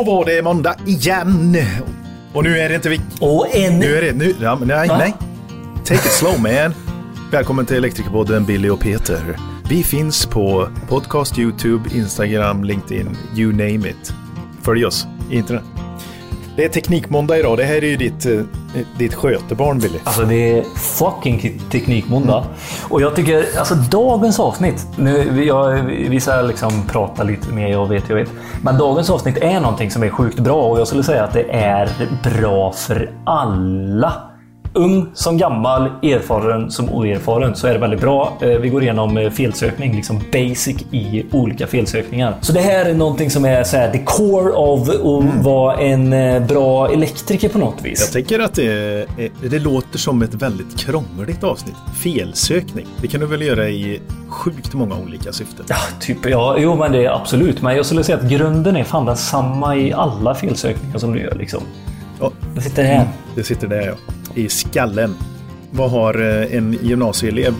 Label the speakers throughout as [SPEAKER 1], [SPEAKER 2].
[SPEAKER 1] Då var det måndag igen. Och nu är det inte vi.
[SPEAKER 2] Och en...
[SPEAKER 1] Nu är det... Nu, ja, men nej,
[SPEAKER 2] Va?
[SPEAKER 1] nej. Take it slow man. Välkommen till Elektrikerpodden Billy och Peter. Vi finns på podcast, YouTube, Instagram, LinkedIn, you name it. Följ oss i internet. Det är Teknikmåndag idag. Det här är ju ditt, eh, ditt skötebarn Billy.
[SPEAKER 2] Alltså det är fucking teknikmåndag. Och jag tycker, alltså dagens avsnitt, nu, vi- jag, vi ska liksom prata lite mer, jag vet, jag vet. Men dagens avsnitt är någonting som är sjukt bra och jag skulle säga att det är bra för alla. Ung som gammal, erfaren som oerfaren så är det väldigt bra. Eh, Vi går igenom eh, felsökning, liksom basic i olika felsökningar. Så det här är någonting som är så här, the core of att vara en eh, bra elektriker på något vis.
[SPEAKER 1] Jag tänker att det, det låter som ett väldigt krångligt avsnitt. Felsökning. Det kan du väl göra i sjukt många olika syften.
[SPEAKER 2] Ja, typ, ja, jo men det är absolut. Men jag skulle säga att grunden är fan densamma i alla felsökningar som du gör. Liksom.
[SPEAKER 1] Ja,
[SPEAKER 2] Det sitter här.
[SPEAKER 1] det sitter där ja. I skallen. Vad har eh, en gymnasieelev?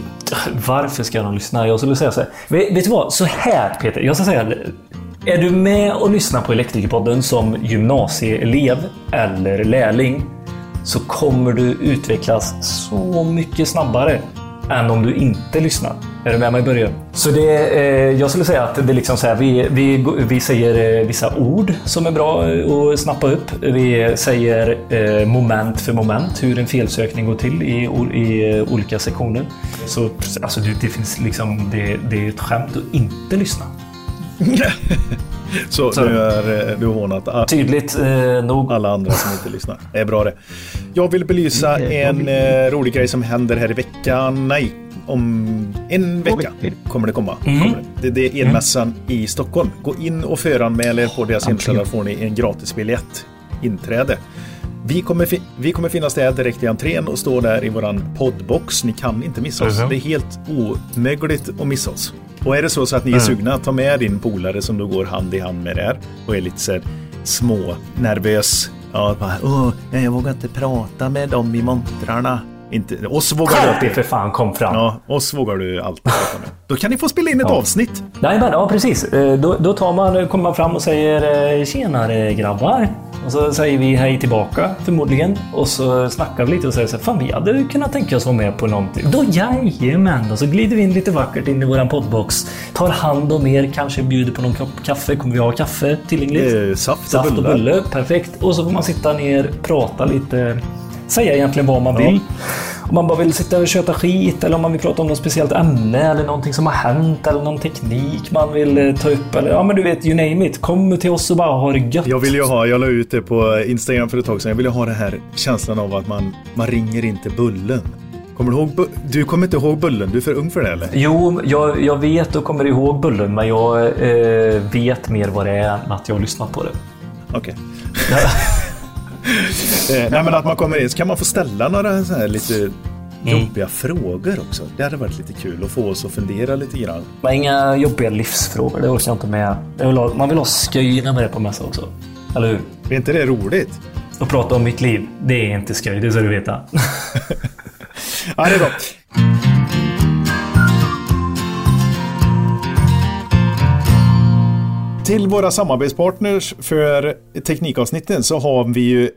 [SPEAKER 2] Varför ska de lyssna? Jag skulle säga så här. Vet, vet du vad? Så här Peter. Jag ska säga. Är du med och lyssnar på Elektrikerpodden som gymnasieelev eller lärling så kommer du utvecklas så mycket snabbare än om du inte lyssnar. Är du med mig i början? Så det, eh, jag skulle säga att det är liksom så här, vi, vi, vi säger eh, vissa ord som är bra eh, att snappa upp. Vi säger eh, moment för moment, hur en felsökning går till i, i eh, olika sektioner. Så alltså, det, det finns liksom, det, det är ett skämt att inte lyssna.
[SPEAKER 1] Så,
[SPEAKER 2] Så-
[SPEAKER 1] nu är eh, du hånat a-
[SPEAKER 2] Tydligt eh, nog.
[SPEAKER 1] alla andra som inte lyssnar. Det är bra det. Jag vill belysa en eh, rolig grej som händer här i veckan. Nej, om en vecka kommer det komma.
[SPEAKER 2] Mm.
[SPEAKER 1] Kommer det. Det, det är elmässan i Stockholm. Gå in och föranmäl er på deras hemsida får ni en gratisbiljett. Inträde. Vi kommer, vi kommer finnas där direkt i entrén och stå där i våran poddbox. Ni kan inte missa oss.
[SPEAKER 2] Mhm.
[SPEAKER 1] Det är helt omöjligt att missa oss. Och är det så, så att ni är sugna, ta med din polare som då går hand i hand med det här och är lite så här små nervös. Ja, bara, Åh, nej, jag vågar inte prata med dem i montrarna. Inte, oss vågar du
[SPEAKER 2] Skärp dig
[SPEAKER 1] alltid.
[SPEAKER 2] för fan, kom fram.
[SPEAKER 1] Ja, oss vågar du alltid prata med. Då kan ni få spela in ett
[SPEAKER 2] Ja.
[SPEAKER 1] avsnitt.
[SPEAKER 2] Nej, men, ja, precis. Eh, Då, då tar man, kommer man fram och säger eh, “Tjenare grabbar” och så säger vi hej tillbaka förmodligen. Och så snackar vi lite och säger så här, “Fan, vi hade kunnat tänka oss vara med på någonting”. Då jajamän! Och så glider vi in lite vackert in i våran poddbox. Tar hand om er, kanske bjuder på någon kopp kaffe. Kommer vi ha kaffe tillgängligt?
[SPEAKER 1] Eh, saft och
[SPEAKER 2] Saft och bulle, perfekt. Och så får man sitta ner, prata lite, säga egentligen vad man vill. Om man bara vill sitta och köta skit eller om man vill prata om något speciellt ämne eller någonting som har hänt eller någon teknik man vill eh, ta upp. Eller ja, men du vet, you name it. Kom till oss och bara ha det gött.
[SPEAKER 1] Jag vill ju ha, jag la ut det på Instagram för ett tag sedan. Jag vill ju ha den här känslan av att man, man ringer inte Bullen. Kommer du ihåg, du kommer inte ihåg Bullen? Du är för ung för det eller?
[SPEAKER 2] Jo, jag, jag vet och kommer ihåg Bullen, men jag eh, vet mer vad det är än att jag har lyssnat på det.
[SPEAKER 1] Okej. Eh, Nej men att man kommer in så kan man få ställa några så här lite jobbiga frågor också. Det hade varit lite kul att få oss att fundera lite grann.
[SPEAKER 2] Men inga jobbiga livsfrågor, det orkar jag inte med. Jag vill ha, man vill ha skoj när man är på mässa också. Eller hur?
[SPEAKER 1] Är inte det roligt?
[SPEAKER 2] Och prata om mitt liv, det är inte skoj, det ska du veta.
[SPEAKER 1] Ja, det är bra. Till våra samarbetspartners för teknikavsnitten så har vi ju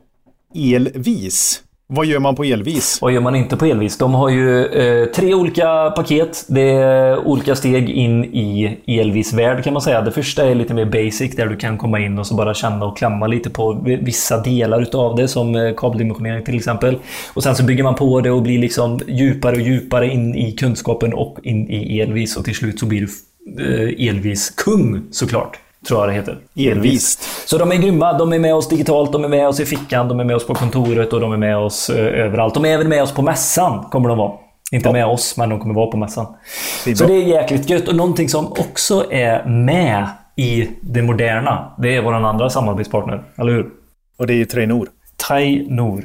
[SPEAKER 1] Elvis. Vad gör man på Elvis?
[SPEAKER 2] Vad gör man inte på Elvis? De har ju eh, tre olika paket. Det är olika steg in i Elvis värld kan man säga. Det första är lite mer basic där du kan komma in och så bara känna och klämma lite på vissa delar utav det som eh, kabeldimensionering till exempel. Och sen så bygger man på det och blir liksom djupare och djupare in i kunskapen och in i Elvis och till slut så blir du eh, Elvis kung såklart. Tror jag det heter.
[SPEAKER 1] Elvist.
[SPEAKER 2] Så de är grymma. De är med oss digitalt, de är med oss i fickan, de är med oss på kontoret och de är med oss eh, överallt. De är även med oss på mässan, kommer de vara. Inte med oss, men de kommer vara på mässan.
[SPEAKER 1] Det
[SPEAKER 2] Så det är jäkligt gött. Och någonting som också är med i det moderna, det är vår andra samarbetspartner. Eller hur?
[SPEAKER 1] Och det är ju Trainor.
[SPEAKER 2] Trainor.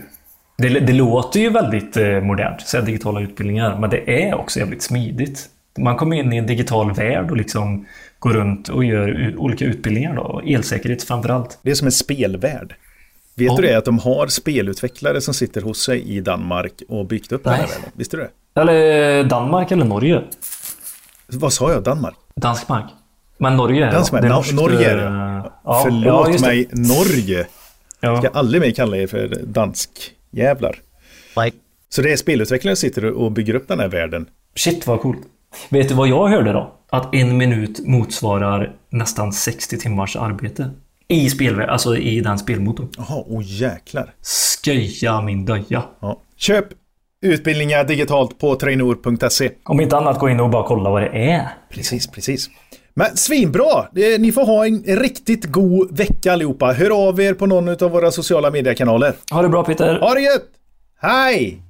[SPEAKER 2] Det, det låter ju väldigt eh, modernt, säga digitala utbildningar, men det är också jävligt smidigt. Man kommer in i en digital värld och liksom går runt och gör olika utbildningar. Då. Elsäkerhet framför allt.
[SPEAKER 1] Det är som en spelvärld. Vet
[SPEAKER 2] Ja.
[SPEAKER 1] du det? Att de har spelutvecklare som sitter hos sig i Danmark och byggt upp den här
[SPEAKER 2] Nej.
[SPEAKER 1] världen. Visste du det?
[SPEAKER 2] Eller Danmark eller Norge.
[SPEAKER 1] Vad sa jag? Danmark?
[SPEAKER 2] Danskmark. Men Norge
[SPEAKER 1] är,
[SPEAKER 2] det är
[SPEAKER 1] no-
[SPEAKER 2] norskt,
[SPEAKER 1] Norge är
[SPEAKER 2] eh,
[SPEAKER 1] det.
[SPEAKER 2] ja,
[SPEAKER 1] Förlåt
[SPEAKER 2] ja, just det.
[SPEAKER 1] mig, Norge.
[SPEAKER 2] Ja.
[SPEAKER 1] Ska aldrig mer kalla er för danskjävlar.
[SPEAKER 3] Like,
[SPEAKER 1] Så det är spelutvecklare som sitter och bygger upp den här världen.
[SPEAKER 2] Shit vad coolt. Vet du vad jag hörde då? Att en minut motsvarar nästan 60 timmars arbete. I spelvärlden, alltså i den spelmotorn.
[SPEAKER 1] Jaha, åh jäklar.
[SPEAKER 2] Sköja min döja.
[SPEAKER 1] Ja. Köp utbildningar digitalt på trainor.se.
[SPEAKER 2] Om inte annat gå in och bara kolla vad det är.
[SPEAKER 1] Precis, precis. Men svinbra! Ni får ha en riktigt god vecka allihopa. Hör av er på någon av våra sociala mediekanaler.
[SPEAKER 2] Ha det bra Peter.
[SPEAKER 1] Ha det gött! Hej!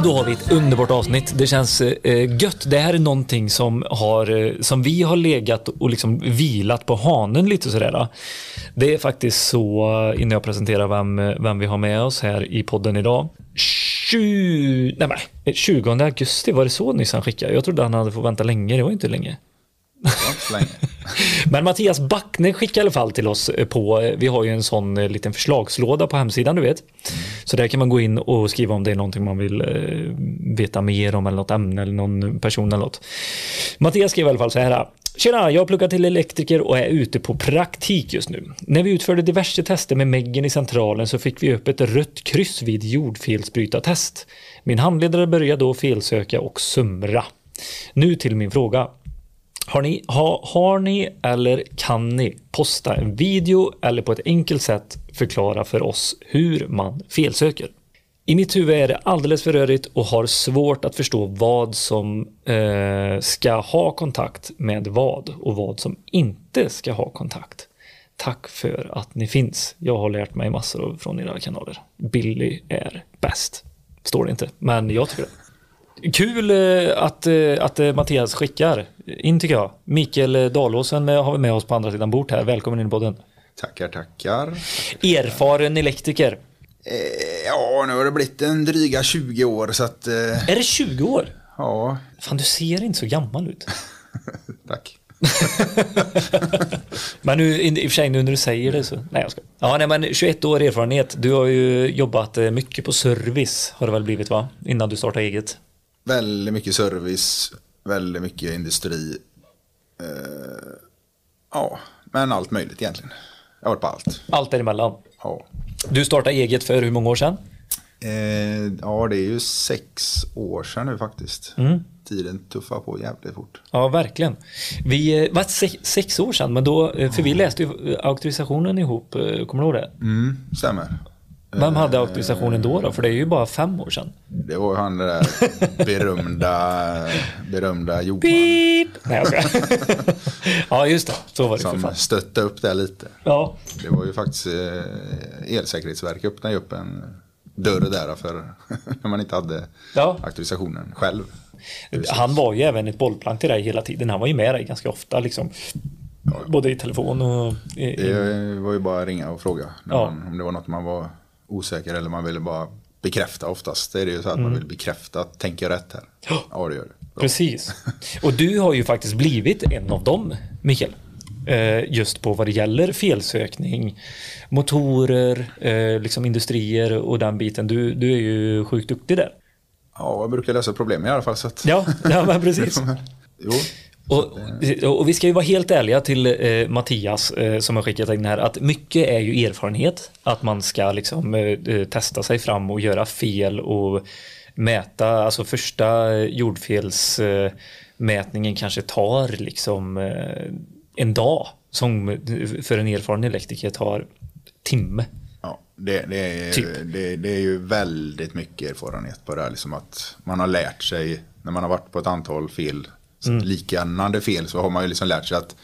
[SPEAKER 4] Och
[SPEAKER 2] då har vi ett underbart avsnitt. Det känns eh, eh, gött. Det här är någonting som, har, eh, som vi har legat och liksom vilat på hanen lite sådär. Det är faktiskt så, eh, innan jag presenterar vem, eh, vem vi har med oss här i podden idag. 20, nej, men, 20 augusti, var det så nyss han skickade? Jag trodde han hade fått vänta länge, det var inte länge
[SPEAKER 5] så länge.
[SPEAKER 2] Men Mattias Backne skickade i alla fall till oss eh, på, eh, vi har ju en sån eh, liten förslagslåda på hemsidan du vet. Så där kan man gå in och skriva om det är någonting man vill eh, veta mer om eller något ämne eller någon person eller något. Mattias skrev i alla fall så här. Tjena, jag har pluggat till elektriker och är ute på praktik just nu. När vi utförde diverse tester med Meggen i centralen så fick vi upp ett rött kryss vid jordfelsbrytartest. Min handledare började då felsöka och sumra. Nu till min fråga. Har ni, ha, har ni eller kan ni posta en video eller på ett enkelt sätt förklara för oss hur man felsöker? I mitt huvud är det alldeles för rörigt och har svårt att förstå vad som eh, ska ha kontakt med vad och vad som inte ska ha kontakt. Tack för att ni finns. Jag har lärt mig massor från era kanaler. Billy är bäst. Står det inte, men jag tycker det. Kul eh, att, eh, att eh, Mattias skickar in tycker jag. Mikael Dalåsen har vi med oss på andra sidan bord här. Välkommen in i podden.
[SPEAKER 5] Tackar, tackar.
[SPEAKER 2] Erfaren elektriker.
[SPEAKER 5] Eh, ja, nu har det blivit en dryga 20 år så att... Eh,
[SPEAKER 2] Är det 20 år?
[SPEAKER 5] ja,
[SPEAKER 2] Fan, du ser inte så gammal ut.
[SPEAKER 5] tack.
[SPEAKER 2] Men nu, i och för sig nu när du säger det så... Nej, jag ska. Ja, nej, men 21 år erfarenhet. Du har ju jobbat mycket på service har det väl blivit va? Innan du startade eget.
[SPEAKER 5] Väldigt mycket service, väldigt mycket industri. Eh, ja, men allt möjligt egentligen. Jag har varit på allt.
[SPEAKER 2] Allt däremellan.
[SPEAKER 5] Ja.
[SPEAKER 2] Du startade eget för hur många år sedan?
[SPEAKER 5] Eh, ja, det är ju sex år sedan nu faktiskt. Tiden tuffar på jävligt fort.
[SPEAKER 2] Ja, verkligen. Vi eh, var sex, sex år sedan, men då, eh, för vi läste ju auktorisationen ihop, eh, kommer du ihåg det?
[SPEAKER 5] Mm, stämmer.
[SPEAKER 2] Vem hade auktorisationen då, då? För det är ju bara fem år sedan.
[SPEAKER 5] Det var ju han det där berömda, berömda Johan.
[SPEAKER 2] Beep! Nej, jag skojar. Ja, just det. Så var det för
[SPEAKER 5] Som
[SPEAKER 2] fan.
[SPEAKER 5] stötte upp det lite.
[SPEAKER 2] Ja,
[SPEAKER 5] Det var ju faktiskt eh, Elsäkerhetsverket öppnade upp en dörr där för när man inte hade
[SPEAKER 2] Ja.
[SPEAKER 5] auktorisationen själv.
[SPEAKER 2] han var ju även ett bollplank till dig hela tiden. Han var ju med dig ganska ofta liksom. Både i telefon och... I, i,
[SPEAKER 5] Det var ju bara att ringa och fråga
[SPEAKER 2] Ja.
[SPEAKER 5] man, om det var något man var osäker eller man ville bara bekräfta oftast. Det är det ju så att
[SPEAKER 2] Mm.
[SPEAKER 5] man vill bekräfta, tänker jag rätt här? Ja, det gör. Bra.
[SPEAKER 2] Precis. Och du har ju faktiskt blivit en av dem, Mikael. Eh, Just på vad det gäller felsökning, motorer, eh, liksom industrier och den biten. Du, du är ju sjukt duktig där.
[SPEAKER 5] Ja, jag brukar lösa problem i alla fall. Så att,
[SPEAKER 2] Ja, ja men precis.
[SPEAKER 5] Jo,
[SPEAKER 2] Och, och vi ska ju vara helt ärliga till eh, Mattias eh, som har skickat in här att mycket är ju erfarenhet. Att man ska liksom eh, eh, testa sig fram och göra fel och mäta. Alltså första jordfelsmätningen eh, mätningen kanske tar liksom eh, en dag. Som eh, för en erfaren elektriker tar timme.
[SPEAKER 5] Ja, det, det, är,
[SPEAKER 2] Typ.
[SPEAKER 5] det, det är ju väldigt mycket erfarenhet på det här. Liksom att man har lärt sig, när man har varit på ett antal fel,
[SPEAKER 2] Mm.
[SPEAKER 5] liknande fel, så har man ju liksom lärt sig att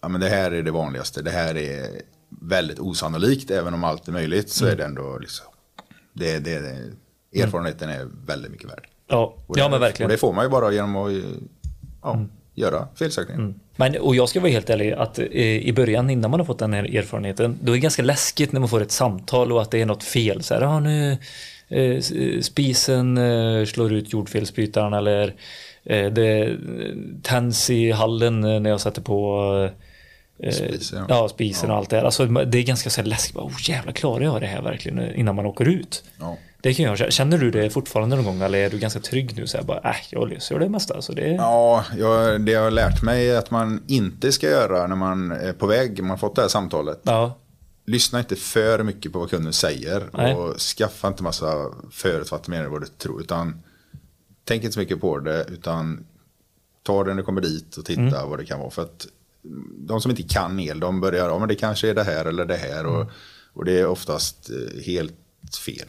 [SPEAKER 5] ja, men det här är det vanligaste. Det här är väldigt osannolikt, även om allt är möjligt så
[SPEAKER 2] Mm.
[SPEAKER 5] är det ändå liksom, det, det, det, erfarenheten är väldigt mycket värd.
[SPEAKER 2] Ja,
[SPEAKER 5] Och
[SPEAKER 2] ja
[SPEAKER 5] det,
[SPEAKER 2] men verkligen.
[SPEAKER 5] Och det får man ju bara genom att ja, göra felsökningen.
[SPEAKER 2] Men, och jag ska vara helt ärlig att eh, i början innan man har fått den här erfarenheten då är det ganska läskigt när man får ett samtal och att det är något fel. Så här, ah, nu eh, spisen eh, slår ut jordfelsbrytaren eller det tänds i hallen eh, när jag sätter på eh,
[SPEAKER 5] Spisen, ja.
[SPEAKER 2] ja, spisen och allt det där. Alltså, det är ganska så läskigt. Oh, jävlar, klarar jag det här verkligen eh, innan man åker ut?
[SPEAKER 5] Ja.
[SPEAKER 2] Det kan jag. Känner du det fortfarande någon gång eller är du ganska trygg nu? Så här, bara, äh, jag löser det mesta. Så det...
[SPEAKER 5] Ja, jag, det jag har lärt mig är att man inte ska göra när man är på väg, man har fått det här samtalet.
[SPEAKER 2] Ja,
[SPEAKER 5] Lyssna inte för mycket på vad kunden säger
[SPEAKER 2] Nej.
[SPEAKER 5] och skaffa inte massa förutfattade meningar vad du tror. Utan tänk inte så mycket på det utan ta det när du kommer dit och titta
[SPEAKER 2] Mm.
[SPEAKER 5] vad det kan vara. För att de som inte kan el, de börjar, ja men det kanske är det här eller det här. Och, och det är oftast eh, helt fel.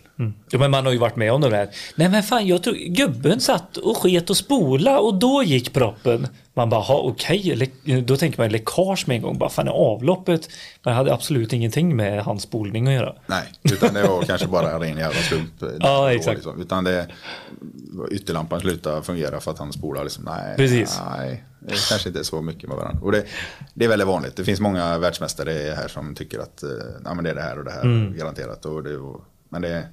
[SPEAKER 2] Ja, men man har ju varit med om det här. Nej men fan, jag tror gubben satt och sket och spola och då gick proppen. Man bara, ha okej, le- då tänker man läckage med en gång. Bara fan är avloppet? Man hade absolut ingenting med hans spolning att göra.
[SPEAKER 5] Nej, utan det var kanske bara en ren jävla slump. eh,
[SPEAKER 2] Ja, exakt.
[SPEAKER 5] Liksom. Utan det ytterlampan slutade fungera för att han spolade. Liksom. Nej,
[SPEAKER 2] Precis.
[SPEAKER 5] nej, det kanske inte är så mycket med varandra. Och det, det är väldigt vanligt. Det finns många världsmästare här som tycker att eh, nej, men det är det här och det här
[SPEAKER 2] Mm.
[SPEAKER 5] garanterat. Och det, och, men det,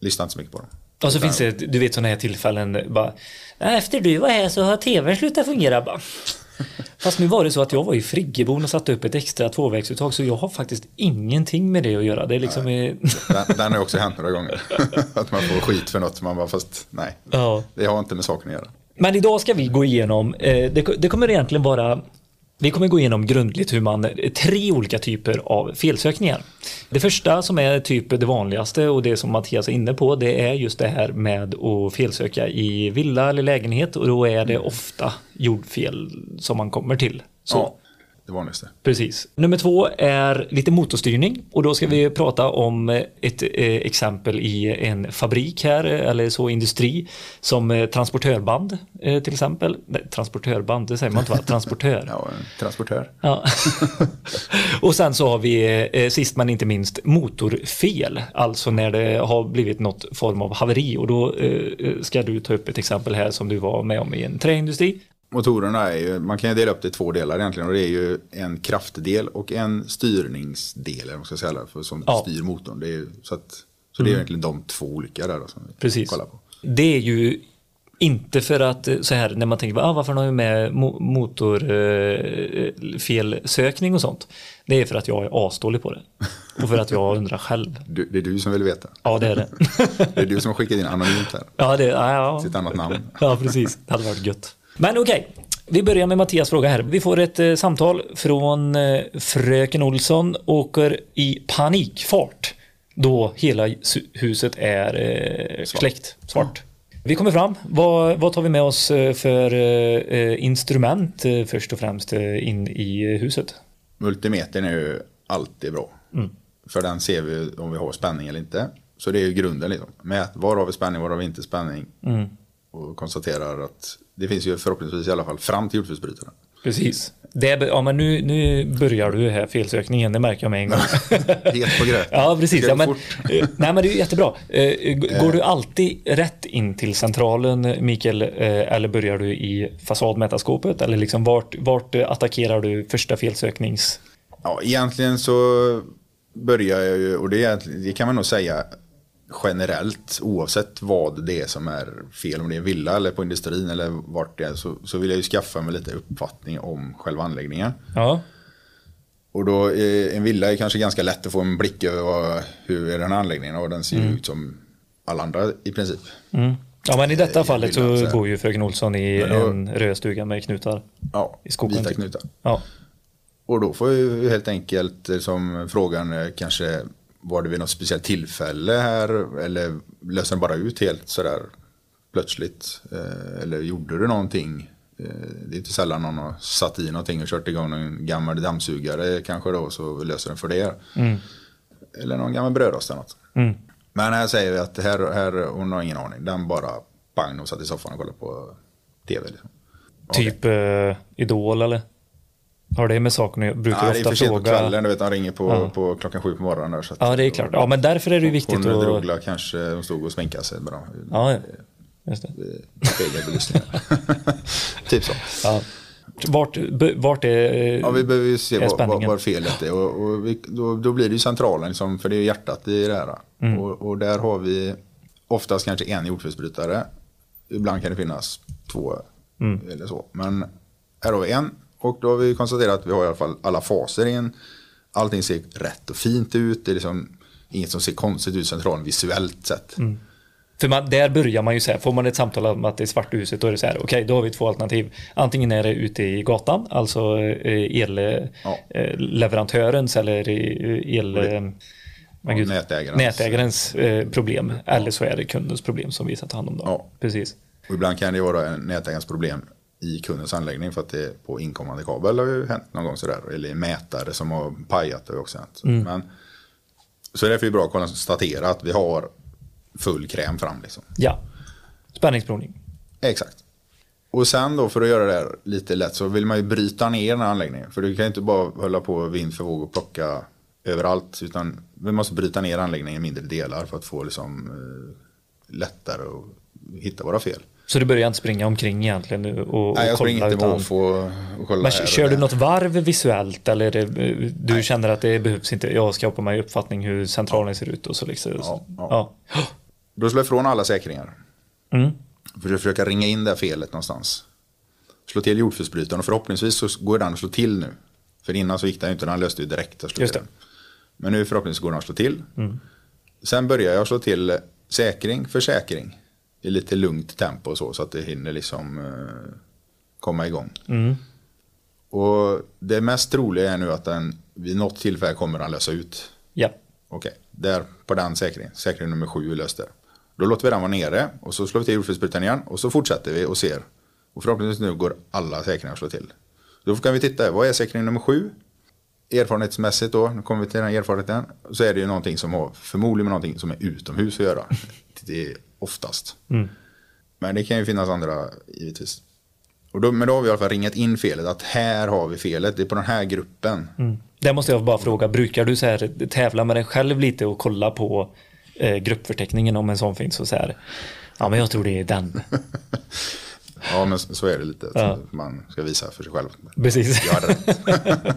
[SPEAKER 5] lyssna inte så mycket på dem.
[SPEAKER 2] Och så finns det, du vet sådana här tillfällen bara, "Nej, efter du var här så har tvn slutat fungera bara. Fast nu var det så att jag var i friggebon och satte upp ett extra tvåvägsuttag så jag har faktiskt ingenting med det att göra. Det är liksom...
[SPEAKER 5] Den, den har också hänt några gånger. att man får skit för något. Man bara, fast nej,
[SPEAKER 2] ja.
[SPEAKER 5] det har inte med saken att göra.
[SPEAKER 2] Men idag ska vi gå igenom, eh, det, det kommer egentligen vara vi kommer gå igenom grundligt hur man, tre olika typer av felsökningar. Det första som är typ det vanligaste och det som Mattias är inne på det är just det här med att felsöka i villa eller lägenhet och då är det ofta jordfel som man kommer till. Så.
[SPEAKER 5] Ja, det vanligaste.
[SPEAKER 2] Precis. Nummer två är lite motorstyrning och då ska vi prata om ett eh, exempel i en fabrik här eller så industri som eh, transportörband eh, till exempel. Nej, transportörband, det säger man inte va? Transportör.
[SPEAKER 5] Ja, transportör.
[SPEAKER 2] Ja. och sen så har vi eh, sist men inte minst motorfel, alltså när det har blivit något form av haveri och då eh, ska du ta upp ett exempel här som du var med om i en träindustri.
[SPEAKER 5] Motorerna är ju, man kan ju dela upp det i två delar egentligen och det är ju en kraftdel och en styrningsdel, eller man ska säga, för, som
[SPEAKER 2] Ja.
[SPEAKER 5] styr motorn. Det är, så att, så det är egentligen de två olika där då, som vi
[SPEAKER 2] Precis.
[SPEAKER 5] kollar på.
[SPEAKER 2] Det är ju inte för att eh, så här när man tänker ah, varför har vi med mo- motorfelsökning och sånt. Det är för att jag är asdålig på det. Och för att jag undrar själv.
[SPEAKER 5] Du, det är du som vill veta.
[SPEAKER 2] Ja, det är det.
[SPEAKER 5] Det är du som har skickat in anonymt här.
[SPEAKER 2] Ja, det ja, ja.
[SPEAKER 5] Sitt annat namn.
[SPEAKER 2] Ja, precis. Det hade varit gött. Men okej, vi börjar med Mattias fråga här. Vi får ett eh, samtal från eh, Fröken Olsson åker i panikfart då hela huset är eh,
[SPEAKER 5] Svart.
[SPEAKER 2] släckt, svart. Vi kommer fram. Vad, vad tar vi med oss eh, för eh, eh, instrument först och främst in i huset?
[SPEAKER 5] Multimetern är ju alltid bra.
[SPEAKER 2] Mm.
[SPEAKER 5] För den ser vi om vi har spänning eller inte. Så det är ju grunden liksom. Mät, var har vi spänning, var har vi inte spänning?
[SPEAKER 2] Mm.
[SPEAKER 5] Och konstaterar att det finns ju förhoppningsvis i alla fall fram till jordfelsbrytaren.
[SPEAKER 2] Precis. Det, är- ja, men nu, nu börjar du här felsökningen, det märker jag med en gång.
[SPEAKER 5] Helt på gröten.
[SPEAKER 2] Ja, precis. Ja, men, eh, nej, men det är jättebra. Eh, g- Går du alltid rätt in till centralen, Mikael, eh, eller börjar du i fasadmätarskåpet? Eller liksom vart, vart eh, attackerar du första felsöknings...
[SPEAKER 5] Ja, egentligen så börjar jag ju, och det, det kan man nog säga generellt, oavsett vad det är som är fel, om det är en villa eller på industrin eller vart det är, så, så vill jag ju skaffa mig lite uppfattning om själva anläggningen.
[SPEAKER 2] Ja,
[SPEAKER 5] Och då, en villa är kanske ganska lätt att få en blick över vad, hur är den här anläggningen och den ser ju ut som alla andra i princip.
[SPEAKER 2] mm. ja men i detta
[SPEAKER 5] Eh,
[SPEAKER 2] fallet så
[SPEAKER 5] så
[SPEAKER 2] bor ju fröken Olsson i
[SPEAKER 5] då-
[SPEAKER 2] en rödstuga med knutar.
[SPEAKER 5] Ja,
[SPEAKER 2] I skogen,
[SPEAKER 5] vita
[SPEAKER 2] typ.
[SPEAKER 5] knutar.
[SPEAKER 2] Ja,
[SPEAKER 5] Och då får ju helt enkelt eh, som frågan eh, kanske var det vid något speciellt tillfälle här eller löste den bara ut helt sådär plötsligt? Eh, Eller gjorde du någonting? Eh, Det är inte sällan någon har satt i någonting och kört igång en gammal dammsugare kanske då så löser den för det. Eller någon gammal brödrost eller något.
[SPEAKER 2] mm.
[SPEAKER 5] Men här säger vi att här, här, hon har ingen aning. Den bara pang och satt i soffan och kollade på tv. Liksom.
[SPEAKER 2] typ eh, Idol eller? Har det med saken att göra? Brukar
[SPEAKER 5] Nej,
[SPEAKER 2] du
[SPEAKER 5] det är
[SPEAKER 2] ofta
[SPEAKER 5] för sent på
[SPEAKER 2] fråga?
[SPEAKER 5] kvällen, du vet, de ringer på,
[SPEAKER 2] Ja.
[SPEAKER 5] på klockan sju på morgonen. Där, så att,
[SPEAKER 2] Ja, det är klart. Ja, men därför är det ju viktigt
[SPEAKER 5] Hon
[SPEAKER 2] att...
[SPEAKER 5] drogla kanske, hon stod och sminkade sig med dem.
[SPEAKER 2] Ja. Just det.
[SPEAKER 5] Spegelbelysningar. typ så.
[SPEAKER 2] Ja. Vart, vart är...
[SPEAKER 5] Ja, vi behöver ju se var, var, var felet är. Och, och vi, då, då blir det ju centralen, liksom, för det är hjärtat i det här.
[SPEAKER 2] Mm.
[SPEAKER 5] Och, och där har vi oftast kanske en jordfelsbrytare. Ibland kan det finnas två Eller så. Men här har vi en och då har vi konstaterat att vi har i alla fall alla faser i en. Allting ser rätt och fint ut. Det är liksom inget som ser konstigt ut centralt visuellt sett.
[SPEAKER 2] För man, där börjar man ju säga, får man ett samtal om att det är svarta huset då är det så här, okej då har vi två alternativ. Antingen är det ute i gatan, alltså eh,
[SPEAKER 5] Ja.
[SPEAKER 2] elleverantörens eller eh, el... eh, men
[SPEAKER 5] Ja,
[SPEAKER 2] gud,
[SPEAKER 5] nätägarens.
[SPEAKER 2] nätägarens eh, problem. Eller så är det kundens problem som vi ska ta hand om då.
[SPEAKER 5] Ja.
[SPEAKER 2] Precis.
[SPEAKER 5] Och ibland kan det vara en nätägarens problem i kundens anläggning för att det är på inkommande kabel har ju hänt någon gång sådär. Eller mätare som har pajat har ju också hänt. Men, så är det bra att konstatera att vi har full kräm fram liksom.
[SPEAKER 2] Ja. Spänningsprovning.
[SPEAKER 5] Exakt. Och sen då för att göra det här lite lätt så vill man ju bryta ner den här anläggningen. För du kan ju inte bara hålla på vind för våg och plocka överallt. Utan vi måste bryta ner anläggningen i mindre delar för att få liksom eh, lättare att hitta våra fel.
[SPEAKER 2] Så du börjar inte springa omkring egentligen och, och
[SPEAKER 5] Nej, jag springer
[SPEAKER 2] kolla
[SPEAKER 5] inte
[SPEAKER 2] utan...
[SPEAKER 5] måfå och kolla
[SPEAKER 2] Men kör du något varv visuellt eller det, du känner att det behövs inte? Jag skapar mig uppfattning hur centralen ser ut och så liksom.
[SPEAKER 5] Ja, ja.
[SPEAKER 2] ja.
[SPEAKER 5] Då slår jag ifrån alla säkringar.
[SPEAKER 2] Mm.
[SPEAKER 5] För att försöka ringa in det här felet någonstans. Slå till jordfelsbrytaren och förhoppningsvis så går den att slå till nu. För innan så gick den ju inte, den löste ju direkt
[SPEAKER 2] Just det. Mm.
[SPEAKER 5] Men nu förhoppningsvis går den att slå till. Sen börjar jag slå till säkring för säkring. I lite lugnt tempo och så, så att det hinner liksom eh, komma igång.
[SPEAKER 2] Mm.
[SPEAKER 5] Och det mest troliga är nu att den vid något tillfälle kommer den lösa ut.
[SPEAKER 2] Ja.
[SPEAKER 5] Okej, där på den säkringen, säkring nummer sju är löst där. Då låter vi den vara nere och så slår vi till jordfelsbrytaren igen och så fortsätter vi och ser. Och förhoppningsvis nu går alla säkringar att slå till. Då kan vi titta, vad är säkring nummer sju? Erfarenhetsmässigt då, nu kommer vi till den erfarenheten, så är det ju någonting som har förmodligen någonting som är utomhus att göra. Det är oftast. Men det kan ju finnas andra givetvis. Och då, men då har vi i alla fall ringat in felet, att här har vi felet, det är på den här gruppen.
[SPEAKER 2] Mm. Där måste jag bara fråga, brukar du så här, tävla med dig själv lite och kolla på eh, gruppförteckningen om en sån finns och så här, ja men jag tror det är den.
[SPEAKER 5] Ja, men så är det lite.
[SPEAKER 2] Ja.
[SPEAKER 5] Man ska visa för sig själv.
[SPEAKER 2] Precis.
[SPEAKER 5] Jag hade rätt.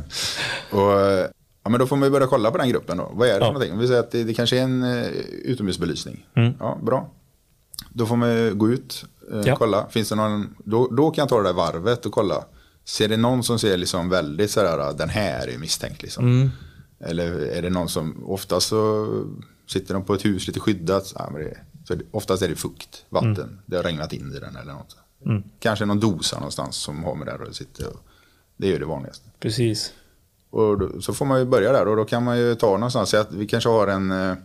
[SPEAKER 5] och, ja, men då får man ju börja kolla på den gruppen då. Vad är det för
[SPEAKER 2] Ja.
[SPEAKER 5] någonting? Om vi säger att det, det kanske är en uh, utomhusbelysning.
[SPEAKER 2] Mm.
[SPEAKER 5] Ja, bra. Då får man gå ut, eh,
[SPEAKER 2] Ja.
[SPEAKER 5] kolla. Finns det någon, då, då kan jag ta det där varvet och kolla. Ser det någon som ser liksom väldigt sådär, den här är misstänkt liksom.
[SPEAKER 2] Mm.
[SPEAKER 5] Eller är det någon som, oftast så sitter de på ett hus lite skyddat. Ja, men det, så det, oftast är det fukt, vatten.
[SPEAKER 2] Mm.
[SPEAKER 5] Det har regnat in i den eller något. Kanske någon dosa någonstans som har med det och sitter. Och, det är ju det vanligaste.
[SPEAKER 2] Precis.
[SPEAKER 5] Och då, så får man ju börja där och då kan man ju ta någonstans. Att vi kanske har en... eh,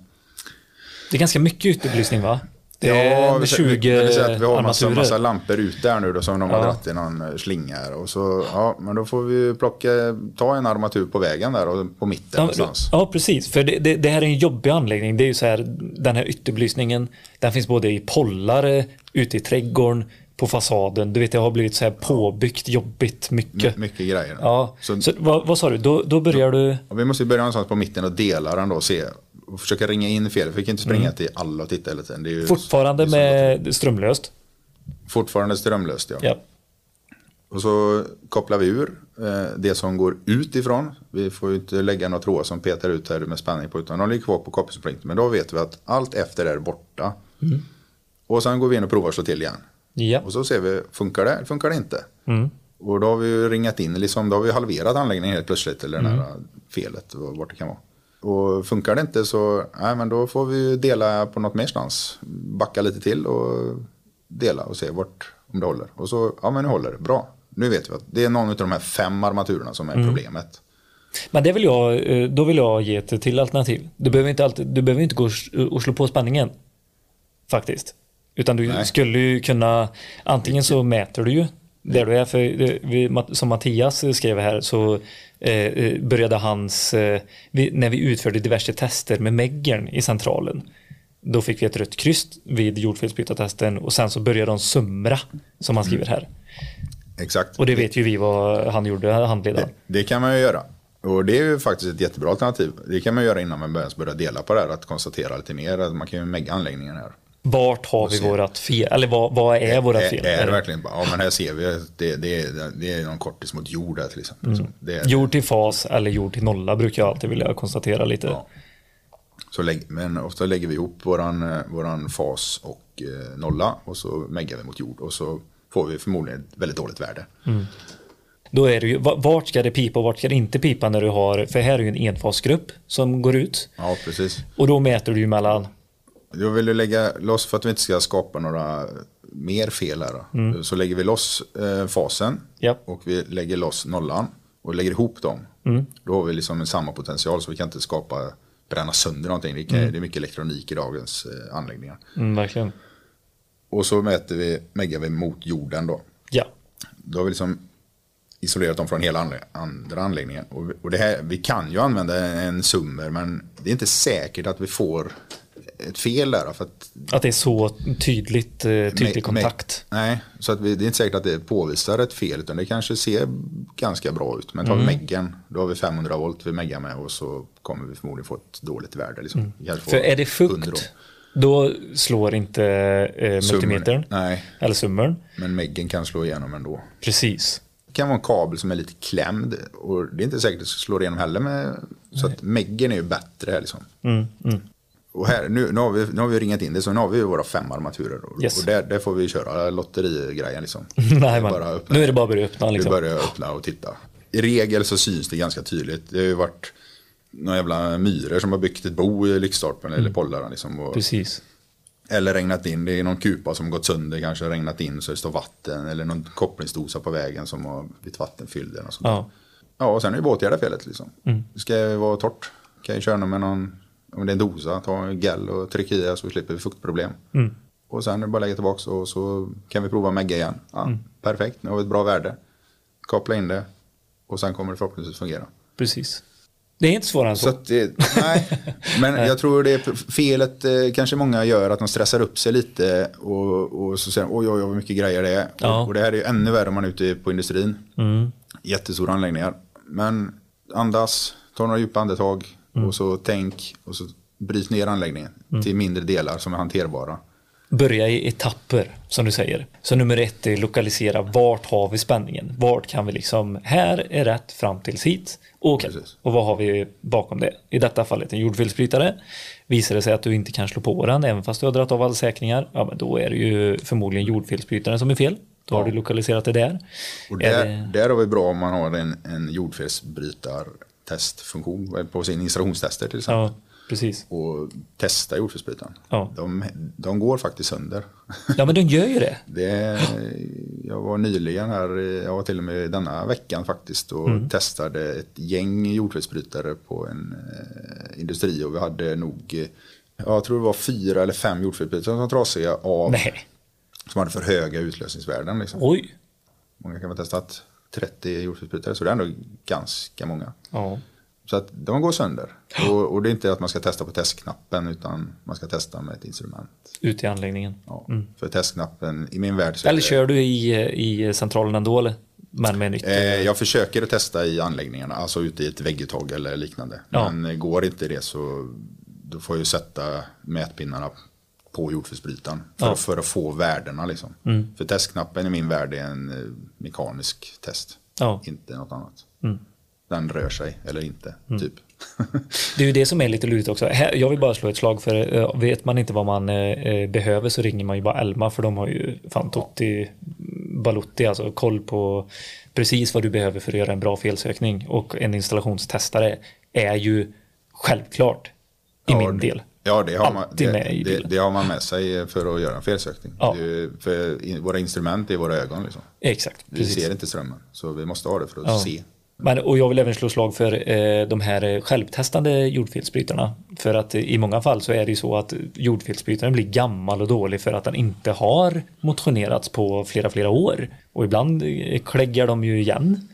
[SPEAKER 2] Det är ganska mycket utebelysning va?
[SPEAKER 5] Ja, vi säger-
[SPEAKER 2] 20
[SPEAKER 5] vi säger att vi har massa, massa lampor ute där nu då som de har
[SPEAKER 2] Ja.
[SPEAKER 5] dragit i någon eh, slinga här. Och så, ja, men då får vi plocka, ta en armatur på vägen där och på mitten
[SPEAKER 2] Ja,
[SPEAKER 5] någonstans.
[SPEAKER 2] ja, precis. För det, det, det här är en jobbig anläggning. Det är ju så här, den här ytterbelysningen, den finns både i pollare, ute i trädgården, på fasaden. Du vet, det har blivit så här påbyggt, jobbigt, mycket.
[SPEAKER 5] My, mycket grejer.
[SPEAKER 2] Ja,
[SPEAKER 5] Så,
[SPEAKER 2] så, vad, vad sa du? Då, då börjar du...
[SPEAKER 5] vi måste börja någonstans på mitten och dela den då och se. Och försöka ringa in fel. Vi kan inte springa till alla och titta hela tiden. Det är ju
[SPEAKER 2] Mm. Fortfarande med strömlöst.
[SPEAKER 5] Fortfarande strömlöst ja.
[SPEAKER 2] Ja.
[SPEAKER 5] Och så kopplar vi ur eh, det som går ut ifrån. Vi får ju inte lägga några trådar som petar ut här med spänning på utan de ligger kvar på kopplingsspringet. Men då vet vi att allt efter är borta. Och sen går vi in och provar att slå till igen.
[SPEAKER 2] Ja.
[SPEAKER 5] Och så ser vi, funkar det eller funkar det inte?
[SPEAKER 2] Mm.
[SPEAKER 5] Och då har vi ringat in, liksom, då har vi halverat anläggningen helt plötsligt. Eller det här felet, vart det kan vara. Och funkar det inte så, nej men då får vi dela på något mer stans. Backa lite till och dela och se vart, om det håller. Och så, ja men nu håller det, bra. Nu vet vi att det är någon av de här fem armaturerna som är problemet.
[SPEAKER 2] Men det vill jag, eh, då vill jag ge ett till alternativ. Du behöver inte, alltid, du behöver inte gå och slå på spänningen. Faktiskt. Utan du
[SPEAKER 5] Nej.
[SPEAKER 2] skulle ju kunna, antingen så mäter du ju där du är. För det- vi, som Mattias skrev här så eh, eh, började hans, eh, vi, när vi utförde diverse tester med Meggern i centralen. Då fick vi ett rött kryss vid jordfelsbytartesten och sen så började de sumra som han skriver här.
[SPEAKER 5] Exakt.
[SPEAKER 2] Och det vet ju vi vad han gjorde, handledaren.
[SPEAKER 5] Det kan man ju göra. Och det är ju faktiskt ett jättebra alternativ. Det kan man göra innan man börjar börja dela på det här. Att konstatera lite mer. Att man kan ju megga anläggningen här.
[SPEAKER 2] Vart har vi vårat fel? Eller vad, vad är våra fel?
[SPEAKER 5] är det verkligen ja men här ser vi det, det, är, det är någon kortis mot jord här till exempel. Så det är,
[SPEAKER 2] Jord till fas eller jord till nolla brukar jag alltid vilja konstatera lite.
[SPEAKER 5] Ja. Så lägg, men ofta lägger vi ihop våran, eh, våran fas och eh, nolla och så meggar vi mot jord. Och så får vi förmodligen ett väldigt dåligt värde.
[SPEAKER 2] Då är det ju, va- vart ska det pipa och vart ska det inte pipa när du har, för här är ju en enfasgrupp som går ut.
[SPEAKER 5] Ja, precis.
[SPEAKER 2] Och då mäter du ju mellan,
[SPEAKER 5] Jag vill ju lägga loss för att vi inte ska skapa några mer fel här. Då. Så lägger vi loss eh, fasen
[SPEAKER 2] Ja.
[SPEAKER 5] och vi lägger loss nollan och lägger ihop dem. Då har vi liksom en samma potential så vi kan inte skapa, bränna sönder någonting. Det, kan, det är mycket elektronik i dagens eh, anläggningar.
[SPEAKER 2] mm, verkligen.
[SPEAKER 5] Och så mäter vi, meggar vi mot jorden då.
[SPEAKER 2] Ja,
[SPEAKER 5] Då har vi liksom isolerat dem från hela anlä- andra anläggningen. Och, och det här, vi kan ju använda en summer men det är inte säkert att vi får ett fel där. För att
[SPEAKER 2] att det är så tydligt, eh, tydlig
[SPEAKER 5] Me-
[SPEAKER 2] kontakt.
[SPEAKER 5] Me- nej, så att vi, det är inte säkert att det påvisar ett fel utan det kanske ser ganska bra ut. Men tar
[SPEAKER 2] Mm.
[SPEAKER 5] vi meggen, då har vi 500 volt vi meggar med och så kommer vi förmodligen få ett dåligt värde. Liksom.
[SPEAKER 2] Mm. För är det
[SPEAKER 5] 100
[SPEAKER 2] fukt, då slår inte eh, multimetern
[SPEAKER 5] Nej,
[SPEAKER 2] eller summern.
[SPEAKER 5] men meggen kan slå igenom ändå.
[SPEAKER 2] Precis.
[SPEAKER 5] Det kan vara en kabel som är lite klämd och det är inte säkert att det slår igenom heller. Med, så att meggen är ju bättre liksom.
[SPEAKER 2] Mm,
[SPEAKER 5] Och här, nu, nu, har vi, nu har vi ringat in det så nu har vi våra fem armaturer. Och,
[SPEAKER 2] Yes.
[SPEAKER 5] och där, där får vi köra lotterigrejen liksom.
[SPEAKER 2] Nej, man. Nu är det bara att börja öppna
[SPEAKER 5] Vi
[SPEAKER 2] liksom.
[SPEAKER 5] börjar öppna och titta. I regel så syns det ganska tydligt. Det har ju varit några jävla myror som har byggt ett bo i Lyckstorpen eller Pollara. Liksom, och,
[SPEAKER 2] Precis.
[SPEAKER 5] eller regnat in. Det är någon kupa som gått sönder kanske regnat in så det står vatten. Eller någon kopplingsdosa på vägen som har blivit vattenfylld. Eller något sånt.
[SPEAKER 2] Ja.
[SPEAKER 5] Ja, och sen är det bara att åtgärda felet liksom. Det ska vara torrt. Kan ju köra med någon, om det är en dosa, ta en gel och trycka i så slipper vi fuktproblem. Och sen är det bara att lägga tillbaka och så kan vi prova megga igen. Ja, Perfekt, nu har vi ett bra värde. Koppla in det och sen kommer det förhoppningsvis fungera.
[SPEAKER 2] Precis. Det är inte svårare än så.
[SPEAKER 5] Så det, nej, men jag tror det är felet eh, kanske många gör att de stressar upp sig lite och, och så säger de, oj oj oj vad mycket grejer det är.
[SPEAKER 2] Ja.
[SPEAKER 5] Och, och det här är ju ännu värre om man är ute på industrin. Jättestora anläggningar. Men andas, ta några djupa andetag och så tänk och så bryt ner anläggningen till mindre delar som är hanterbara.
[SPEAKER 2] Börja i etapper, som du säger. Så nummer ett är lokalisera vart har vi spänningen? Vart kan vi liksom, här är rätt fram tills hit. Okej,
[SPEAKER 5] Precis.
[SPEAKER 2] och vad har vi bakom det? I detta fallet en jordfelsbrytare. Visar det sig att du inte kan slå på den, även fast du har dragit av alla säkringar, ja men då är det ju förmodligen jordfelsbrytaren som är fel. Då har du lokaliserat det där.
[SPEAKER 5] Och
[SPEAKER 2] Är
[SPEAKER 5] där,
[SPEAKER 2] det-
[SPEAKER 5] där har vi bra om man har en, en jordfelsbrytartestfunktion på sin installationstester till exempel.
[SPEAKER 2] Ja, precis.
[SPEAKER 5] Och testa jordfelsbrytaren.
[SPEAKER 2] Ja.
[SPEAKER 5] De, de går faktiskt sönder.
[SPEAKER 2] Ja, men den gör ju det.
[SPEAKER 5] Det, jag var nyligen här, jag var till och med denna veckan faktiskt och
[SPEAKER 2] Mm.
[SPEAKER 5] testade ett gäng jordfelsbrytare på en eh, industri och vi hade nog, eh, jag tror det var fyra eller fem jordfelsbrytare som var trasiga av,
[SPEAKER 2] Nej.
[SPEAKER 5] som hade för höga utlösningsvärden. Liksom.
[SPEAKER 2] Oj.
[SPEAKER 5] Många kan ha testat 30 jordfelsbrytare så det är ändå ganska många.
[SPEAKER 2] Ja.
[SPEAKER 5] Så att de går sönder. Och, och det är inte att man ska testa på testknappen utan man ska testa med ett instrument.
[SPEAKER 2] Ute i anläggningen.
[SPEAKER 5] Ja. För testknappen, i min värld
[SPEAKER 2] Eller
[SPEAKER 5] det-
[SPEAKER 2] kör du i, i centralen ändå eller? Men med nytt?
[SPEAKER 5] Eh, jag försöker att testa i anläggningarna, alltså ute i ett vägguttag eller liknande.
[SPEAKER 2] Ja.
[SPEAKER 5] Men går inte det så då får jag sätta mätpinnarna på jordfelsbrytaren för,
[SPEAKER 2] Ja.
[SPEAKER 5] för att få värdena. Liksom. För testknappen i min värld är en eh, mekanisk test,
[SPEAKER 2] Ja.
[SPEAKER 5] inte något annat. Den rör sig eller inte, typ.
[SPEAKER 2] Det är ju det som är lite lurigt också. Jag vill bara slå ett slag för eh, vet man inte vad man eh, eh, behöver så ringer man ju bara Elma för de har ju fan Totti Balutti, alltså koll på precis vad du behöver för att göra en bra felsökning. Och en installationstestare är ju självklart i
[SPEAKER 5] Ja,
[SPEAKER 2] min del.
[SPEAKER 5] Ja, det har, man, det, det, det har man med sig för att göra en felsökning.
[SPEAKER 2] Ja.
[SPEAKER 5] Det för våra instrument är våra ögon. Liksom.
[SPEAKER 2] Exakt.
[SPEAKER 5] Vi
[SPEAKER 2] Precis.
[SPEAKER 5] ser inte strömmen, så vi måste ha det för att
[SPEAKER 2] Ja.
[SPEAKER 5] se.
[SPEAKER 2] Men, och jag vill även slå slag för eh, de här självtestande jordfelsbrytarna. För att eh, i många fall så är det ju så att jordfelsbrytaren blir gammal och dålig för att den inte har motionerats på flera, flera år. Och ibland eh, kläggar de ju igen.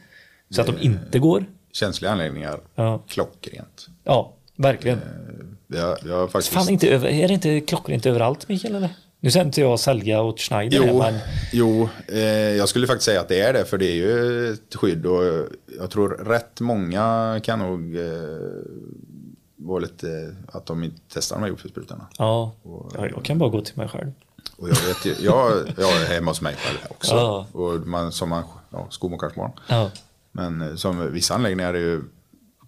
[SPEAKER 2] Så att de inte går.
[SPEAKER 5] Känsliga anläggningar,
[SPEAKER 2] Ja.
[SPEAKER 5] klockrent.
[SPEAKER 2] Ja, verkligen.
[SPEAKER 5] Har, vi har faktiskt...
[SPEAKER 2] Fan, inte över, är det inte klockrent överallt Mikael? Eller? Nu ska inte jag sälja åt Schneider
[SPEAKER 5] Jo,
[SPEAKER 2] men
[SPEAKER 5] jo eh, jag skulle faktiskt säga att det är det, för det är ju ett skydd och jag tror rätt många kan nog eh, vara lite att de inte testar de här jordfelsbrytarna.
[SPEAKER 2] ja, ja, jag kan bara gå till mig själv.
[SPEAKER 5] Och jag vet ju, jag, jag är hemma hos mig själv också.
[SPEAKER 2] Ja.
[SPEAKER 5] Och man, som man, ja, skomakarbarn.
[SPEAKER 2] Ja,
[SPEAKER 5] Men eh, som vissa anläggningar är ju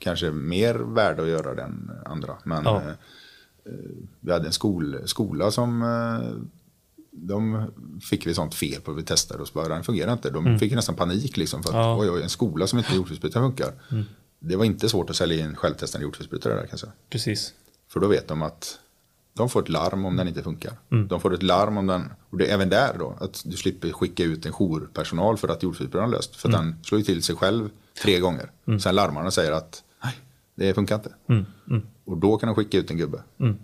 [SPEAKER 5] kanske mer värda att göra det än andra. Men
[SPEAKER 2] Ja.
[SPEAKER 5] eh, eh, vi hade en skol, skola som eh, de fick vi sånt fel på, vi testade och så bara, den fungerar inte. De fick ju nästan panik liksom för att
[SPEAKER 2] Ja.
[SPEAKER 5] oj, oj, en skola som inte jordfelsbrytare funkar. Det var inte svårt att sälja in självtestande jordfelsbrytare där kan jag säga.
[SPEAKER 2] Precis.
[SPEAKER 5] För då vet de att de får ett larm om den inte funkar.
[SPEAKER 2] Mm.
[SPEAKER 5] De får ett larm om den, och det är även där då, att du slipper skicka ut en jourpersonal för att jordfelsbrytaren löst. För
[SPEAKER 2] Mm.
[SPEAKER 5] den slår ju till sig själv tre gånger. Sen larmar den och säger att det funkar inte.
[SPEAKER 2] Mm.
[SPEAKER 5] Och då kan de skicka ut en gubbe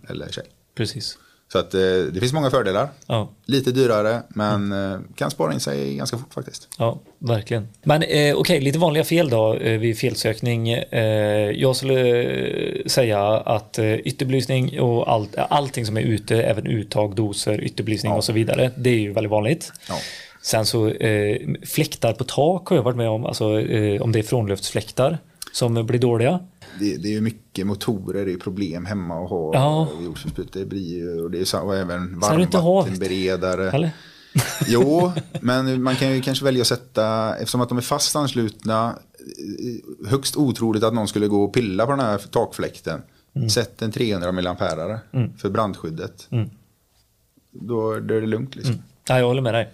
[SPEAKER 5] eller tjej.
[SPEAKER 2] Precis.
[SPEAKER 5] Så att eh, det finns många fördelar.
[SPEAKER 2] Ja.
[SPEAKER 5] Lite dyrare, men eh, kan spara in sig ganska fort faktiskt.
[SPEAKER 2] Ja, verkligen. Men eh, okej, lite vanliga fel då eh, vid felsökning. Eh, jag skulle säga att eh, ytterbelysning och allt, allting som är ute, även uttag, doser, ytterbelysning
[SPEAKER 5] Ja.
[SPEAKER 2] och så vidare. Det är ju väldigt vanligt.
[SPEAKER 5] Ja.
[SPEAKER 2] Sen så eh, fläktar på tak har jag varit med om, alltså eh, om det är frånluftsfläktar som blir dåliga.
[SPEAKER 5] Det, det är ju mycket motorer, det är problem hemma att ha
[SPEAKER 2] Ja.
[SPEAKER 5] jordfelsbrytare. Det blir ju, och det är så, och även varmvattenberedare.
[SPEAKER 2] Eller?
[SPEAKER 5] Jo, men man kan ju kanske välja att sätta, eftersom att de är fast anslutna, eh, högst otroligt att någon skulle gå och pilla på den här takfläkten.
[SPEAKER 2] Mm.
[SPEAKER 5] Sätt en 300 milliampere för brandskyddet.
[SPEAKER 2] Mm.
[SPEAKER 5] Då, då är det lugnt liksom.
[SPEAKER 2] Ja, jag håller med dig.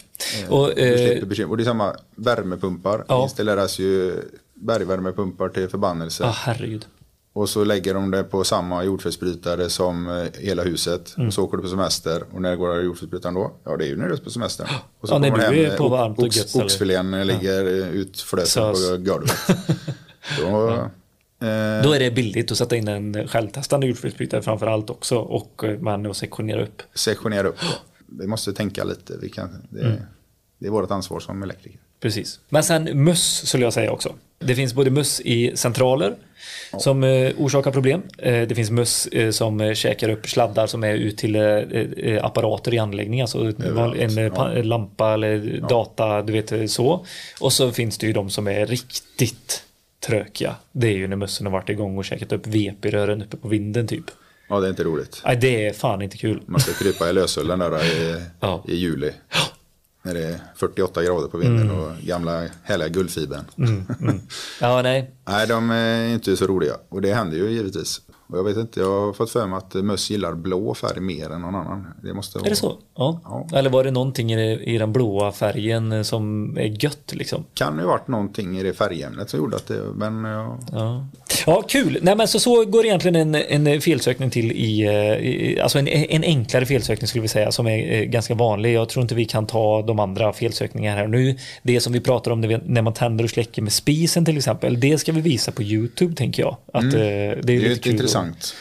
[SPEAKER 2] Och, eh,
[SPEAKER 5] slipper bekymmer. Och det är samma värmepumpar.
[SPEAKER 2] Ja.
[SPEAKER 5] Det installeras ju bergvärmepumpar till förbannelse.
[SPEAKER 2] ja, herregud.
[SPEAKER 5] Och så lägger de det på samma jordfelsbrytare som eh, hela huset.
[SPEAKER 2] Mm.
[SPEAKER 5] Och så åker du på semester. Och när går jordfelsbrytaren då? Ja, det är ju när du är på semester. Och
[SPEAKER 2] Ja, när
[SPEAKER 5] kommer
[SPEAKER 2] du
[SPEAKER 5] med
[SPEAKER 2] på varmt och
[SPEAKER 5] ox-. Oxfilén ligger ja. utflöten
[SPEAKER 2] Sös.
[SPEAKER 5] på golvet. då, eh,
[SPEAKER 2] Då är det billigt att sätta in en självtestande jordfelsbrytare framför allt också och eh, man att sektionera upp.
[SPEAKER 5] sektionera upp. Vi måste tänka lite. Vi kan, det,
[SPEAKER 2] Mm.
[SPEAKER 5] det är vårt ansvar som elektriker.
[SPEAKER 2] Precis. Men sen möss skulle jag säga också. Det finns både möss i centraler som eh, orsakar problem. Eh, det finns möss eh, som käkar upp sladdar som är ut till apparater i anläggningen. Alltså en
[SPEAKER 5] ja.
[SPEAKER 2] lampa eller data, du vet så. Och så finns det ju de som är riktigt trökiga. Det är ju när mössen har varit igång och käkat upp VP-rören uppe på vinden typ.
[SPEAKER 5] Ja, det är inte roligt.
[SPEAKER 2] Nej, det är fan inte kul.
[SPEAKER 5] Man ska krypa i lösullen där i,
[SPEAKER 2] Ja.
[SPEAKER 5] i juli. När det är 48 grader på vinden och gamla härliga guldfibern.
[SPEAKER 2] Ja, nej.
[SPEAKER 5] Nej, de är inte så roliga. Och det händer ju givetvis. Och jag vet inte, jag har fått för mig att möss gillar blå färg mer än någon annan. Det måste vara...
[SPEAKER 2] Är det så? Ja.
[SPEAKER 5] Ja.
[SPEAKER 2] Eller var det någonting i, i den blåa färgen eh, som är gött liksom?
[SPEAKER 5] Kan ju varit någonting i det färgämnet som gjorde att det... Men ja,
[SPEAKER 2] Ja, ja kul. Nej, men så, så går egentligen en, en felsökning till i, eh, i alltså en, en enklare felsökning skulle vi säga som är eh, ganska vanlig. Jag tror inte vi kan ta de andra felsökningarna här nu. Det som vi pratar om när, vi, när man tänder och släcker med spisen till exempel. Det ska vi visa på YouTube tänker jag. Att, eh, det är,
[SPEAKER 5] det är
[SPEAKER 2] lite
[SPEAKER 5] intressant
[SPEAKER 2] att-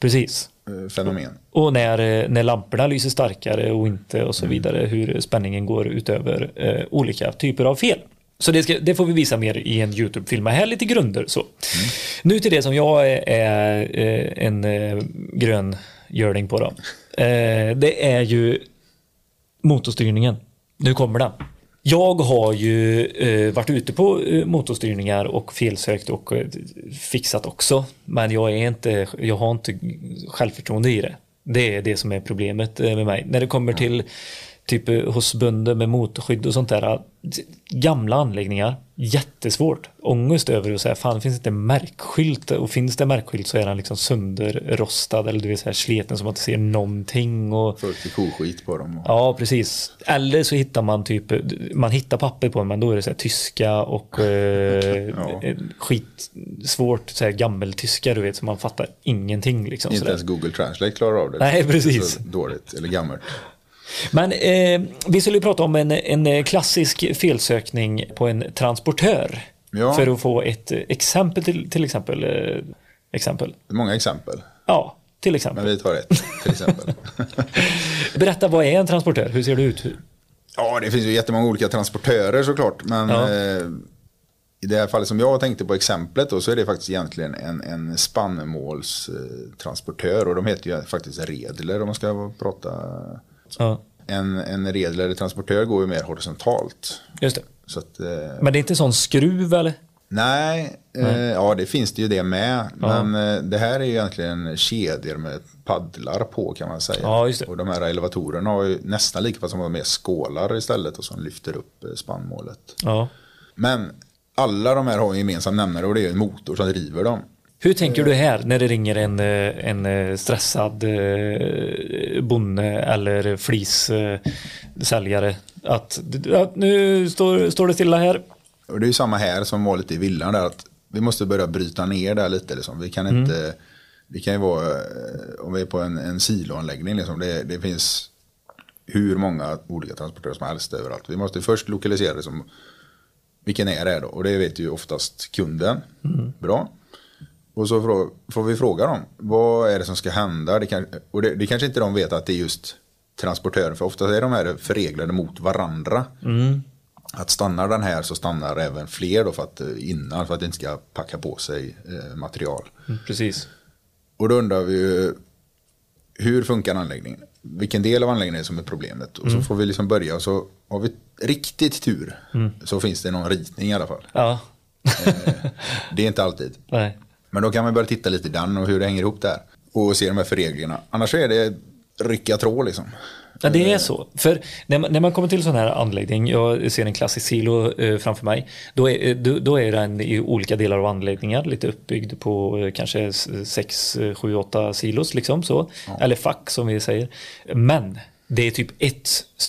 [SPEAKER 2] Precis.
[SPEAKER 5] eh, fenomen.
[SPEAKER 2] Och när, eh, när lamporna lyser starkare och inte och så vidare. Hur spänningen går utöver eh, olika typer av fel. Så det, ska, det får vi visa mer i en YouTube-film. Här lite grunder. Så. Nu till det som jag är, är eh, en eh, grön görling på. Då. Eh, det är ju motorstyrningen. Nu kommer den. Jag har ju eh, varit ute på eh, motorstyrningar och felsökt och eh, fixat också. Men jag, är inte, jag har inte självförtroende i det. Det är det som är problemet eh, med mig. När det kommer till typ eh, hos bönder med motorskydd och sånt där. eh, Gamla anläggningar, jättesvårt. Ångest över att säga, fan det finns inte märkskylt och finns det märkskylt så är den liksom sönderrostad eller du vet så här sliten som man inte ser någonting. Och,
[SPEAKER 5] Fullt i koskit på dem.
[SPEAKER 2] Ja, precis. Eller så hittar man typ, man hittar papper på den, men då är det så här tyska och eh,
[SPEAKER 5] Ja.
[SPEAKER 2] skitsvårt så här gammeltyska, du vet, så man fattar ingenting liksom.
[SPEAKER 5] Inte ens Google Translate klarar av det.
[SPEAKER 2] Nej,
[SPEAKER 5] Det är
[SPEAKER 2] precis.
[SPEAKER 5] Dåligt, eller gammalt.
[SPEAKER 2] Men eh, vi skulle prata om en, en klassisk felsökning på en transportör.
[SPEAKER 5] Ja.
[SPEAKER 2] För att få ett exempel till, till exempel. Eh, exempel.
[SPEAKER 5] Många exempel.
[SPEAKER 2] Ja, till exempel.
[SPEAKER 5] Men vi tar ett till exempel.
[SPEAKER 2] Berätta, vad är en transportör? Hur ser det ut?
[SPEAKER 5] ja, det finns ju jättemånga olika transportörer såklart. Men
[SPEAKER 2] Ja.
[SPEAKER 5] eh, i det här fallet som jag tänkte på exemplet då, så är det faktiskt egentligen en, en spannmålstransportör. Och de heter ju faktiskt redler om man ska prata.
[SPEAKER 2] Ja,
[SPEAKER 5] En, en redler eller transportör går ju mer horisontalt.
[SPEAKER 2] just det.
[SPEAKER 5] Så att, eh,
[SPEAKER 2] Men det är inte sån skruv eller?
[SPEAKER 5] Nej, eh, ja det finns det ju det med. Men eh, det här är ju egentligen kedjor med paddlar på kan man säga.
[SPEAKER 2] Ja, just det.
[SPEAKER 5] Och de här elevatorerna har ju nästan lika fast de har med skålar istället och som lyfter upp eh, spannmålet.
[SPEAKER 2] Ja.
[SPEAKER 5] Men alla de här har en gemensam nämnare och det är en motor som driver dem.
[SPEAKER 2] Hur tänker du här när det ringer en, eh, en eh, stressad eh, bonde eller flissäljare? Att ja, nu står, står det stilla här.
[SPEAKER 5] Och det är ju samma här som var lite i villan där. Att vi måste börja bryta ner där lite. Liksom. Vi kan inte, det kan ju vara, eh, om vi är på en, en siloanläggning, liksom, det, det finns hur många olika transportörer som helst överallt. Vi måste först lokalisera det som, vilken är det då? Och det vet ju oftast kunden. Bra. Och så får vi fråga dem, vad är det som ska hända? Det kan, och det, det kanske inte de vet att det är just transportören, för ofta är de här förreglade mot varandra. Att stannar den här så stannar även fler då för att, eh, innan för att det inte ska packa på sig eh, material.
[SPEAKER 2] Precis.
[SPEAKER 5] Och då undrar vi ju, hur funkar anläggningen? Vilken del av anläggningen är som är problemet? Och så får vi liksom börja och så har vi riktigt tur så finns det någon ritning i alla fall.
[SPEAKER 2] Ja.
[SPEAKER 5] Det är inte alltid.
[SPEAKER 2] Nej.
[SPEAKER 5] Men då kan man börja titta lite i den och hur det hänger ihop där. Och se de här förreglerna. Annars är det rycka tråd liksom.
[SPEAKER 2] Ja, det är så. För när man, när man kommer till sån här anläggning, jag ser en klassisk silo eh, framför mig, då är, eh, då, då är den i olika delar av anläggningar, lite uppbyggd på eh, kanske 6, 7, 8 silos liksom så. Eller fack som vi säger. Men det är typ ett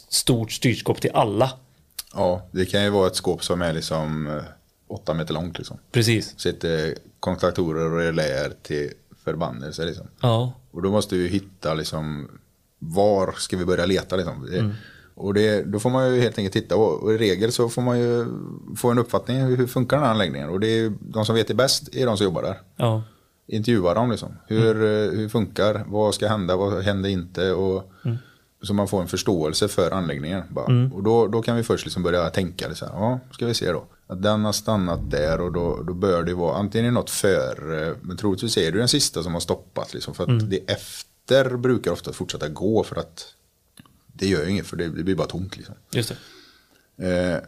[SPEAKER 2] stort styrskåp till alla.
[SPEAKER 5] Ja, det kan ju vara ett skåp som är liksom eh, åtta meter långt liksom.
[SPEAKER 2] Precis.
[SPEAKER 5] Sitter kontaktorer och reläer till förbannelser liksom.
[SPEAKER 2] Ja.
[SPEAKER 5] Och då måste vi hitta liksom, var ska vi börja leta liksom. Det, Och det, då får man ju helt enkelt titta och, och i regel så får man ju få en uppfattning hur, hur funkar den här anläggningen. Och det är de som vet det bäst är de som jobbar där.
[SPEAKER 2] Ja.
[SPEAKER 5] Intervjua dem liksom. Hur, eh, hur funkar, vad ska hända, vad händer inte och så man får en förståelse för anläggningen. Bara. Och då, då kan vi först liksom börja tänka, så här, ja, ska vi se då. Att den har stannat där och då, då bör det vara antingen något före, men troligtvis är det den sista som har stoppat. Liksom, för att det efter brukar ofta fortsätta gå för att det gör ju inget för det, det blir bara tomt. Liksom.
[SPEAKER 2] Just det.
[SPEAKER 5] Eh,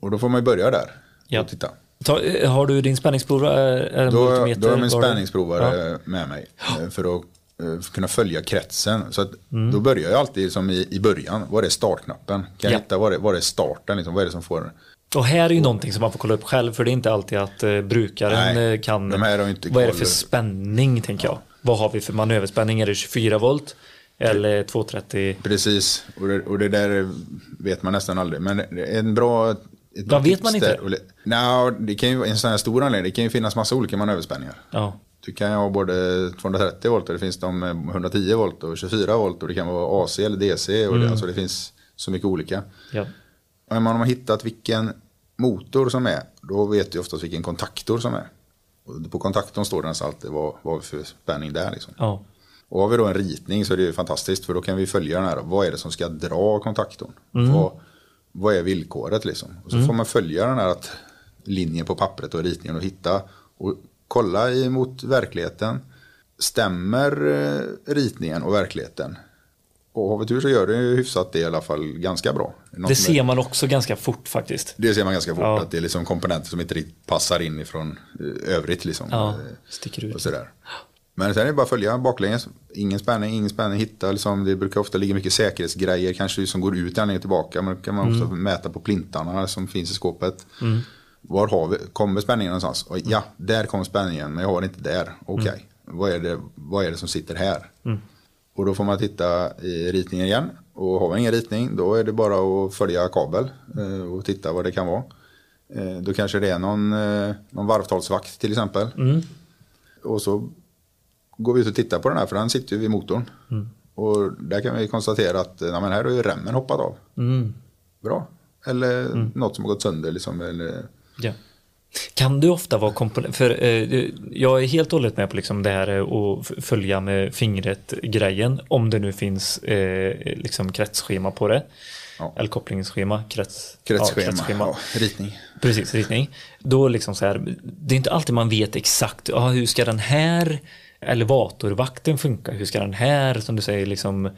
[SPEAKER 5] och då får man ju börja där
[SPEAKER 2] Ja.
[SPEAKER 5] och titta.
[SPEAKER 2] Ta, eh, har du din spänningsprovare? eh,
[SPEAKER 5] Då, då har min spänningsprovare med mig eh, för att eh, kunna följa kretsen. Så att
[SPEAKER 2] Mm.
[SPEAKER 5] Då börjar jag alltid som i, i början. Var är startknappen? Kan jag
[SPEAKER 2] Ja.
[SPEAKER 5] hitta var är, var är starten? Liksom? Vad är det som får...
[SPEAKER 2] Och här är ju någonting som man får kolla upp själv för det är inte alltid att eh, brukaren
[SPEAKER 5] Nej,
[SPEAKER 2] eh, kan.
[SPEAKER 5] de
[SPEAKER 2] vad är det för spänning tänker jag? Vad har vi för manöverspänning? Är det 24 volt? Eller 230?
[SPEAKER 5] Precis, och det, och det där vet man nästan aldrig. Men en bra... Ett
[SPEAKER 2] Vad vet man inte?
[SPEAKER 5] där. Det kan ju vara en sån här stor anläggning. Det kan ju finnas massa olika manöverspänningar.
[SPEAKER 2] Ja.
[SPEAKER 5] Du kan ju ha både 230 volt och det finns de med 110 volt och 24 volt och det kan vara AC eller DC. Och det, alltså det finns så mycket olika.
[SPEAKER 2] ja.
[SPEAKER 5] Om man har hittat vilken motor som är, då vet du oftast vilken kontaktor som är. Och på kontaktorn står det nästan alltid vad, vad för spänning det är. Liksom.
[SPEAKER 2] Ja.
[SPEAKER 5] Och har vi då en ritning så är det ju fantastiskt för då kan vi följa den här. Vad är det som ska dra kontaktorn?
[SPEAKER 2] Mm.
[SPEAKER 5] Vad, vad är villkoret liksom? Och så får man följa den här att, linjen på pappret och ritningen och hitta och kolla emot verkligheten. Stämmer eh, ritningen och verkligheten? Och har vi tur så gör det hyfsat det i alla fall ganska bra. Något
[SPEAKER 2] Det ser man också ganska fort faktiskt.
[SPEAKER 5] det ser man ganska fort,
[SPEAKER 2] Ja.
[SPEAKER 5] att det är liksom komponenter som inte riktigt passar in ifrån eh, övrigt. Liksom,
[SPEAKER 2] Ja,
[SPEAKER 5] Eh,
[SPEAKER 2] sticker ut.
[SPEAKER 5] Och sådär. Men sen är det bara att följa baklänges. Ingen spänning, ingen spänning. Hitta, liksom, det brukar ofta ligga mycket säkerhetsgrejer kanske som går ut anläggningen tillbaka. Men då kan man också
[SPEAKER 2] Mm.
[SPEAKER 5] mäta på plintarna som finns i skåpet. Var har vi, kommer spänningen någonstans? Och, ja, där kommer spänningen, men jag har inte där. Okej,
[SPEAKER 2] Mm.
[SPEAKER 5] vad, är det, vad är det som sitter här? Och då får man titta i ritningen igen. Och har man ingen ritning då är det bara att följa kabel eh, och titta vad det kan vara. Eh, Då kanske det är någon, eh, någon varvtalsvakt till exempel. Och så går vi ut och tittar på den här för den sitter ju vid motorn. Och där kan vi konstatera att nej, men här har ju remmen hoppat av.
[SPEAKER 2] Mm.
[SPEAKER 5] Bra. Eller något som har gått sönder. Liksom, eller,
[SPEAKER 2] Ja. Kan du ofta vara komponent? För eh, jag är helt och hållet med på liksom det här eh, att f- följa med fingret grejen. Om det nu finns eh, liksom kretsschema på det.
[SPEAKER 5] Ja.
[SPEAKER 2] Eller kopplingsschema. Krets,
[SPEAKER 5] kretsschema,
[SPEAKER 2] Ja,
[SPEAKER 5] ja, ritning.
[SPEAKER 2] Precis, ritning. Då liksom så här, det är inte alltid man vet exakt, ja, hur ska den här elevatorvakten funka? Hur ska den här, som du säger, liksom,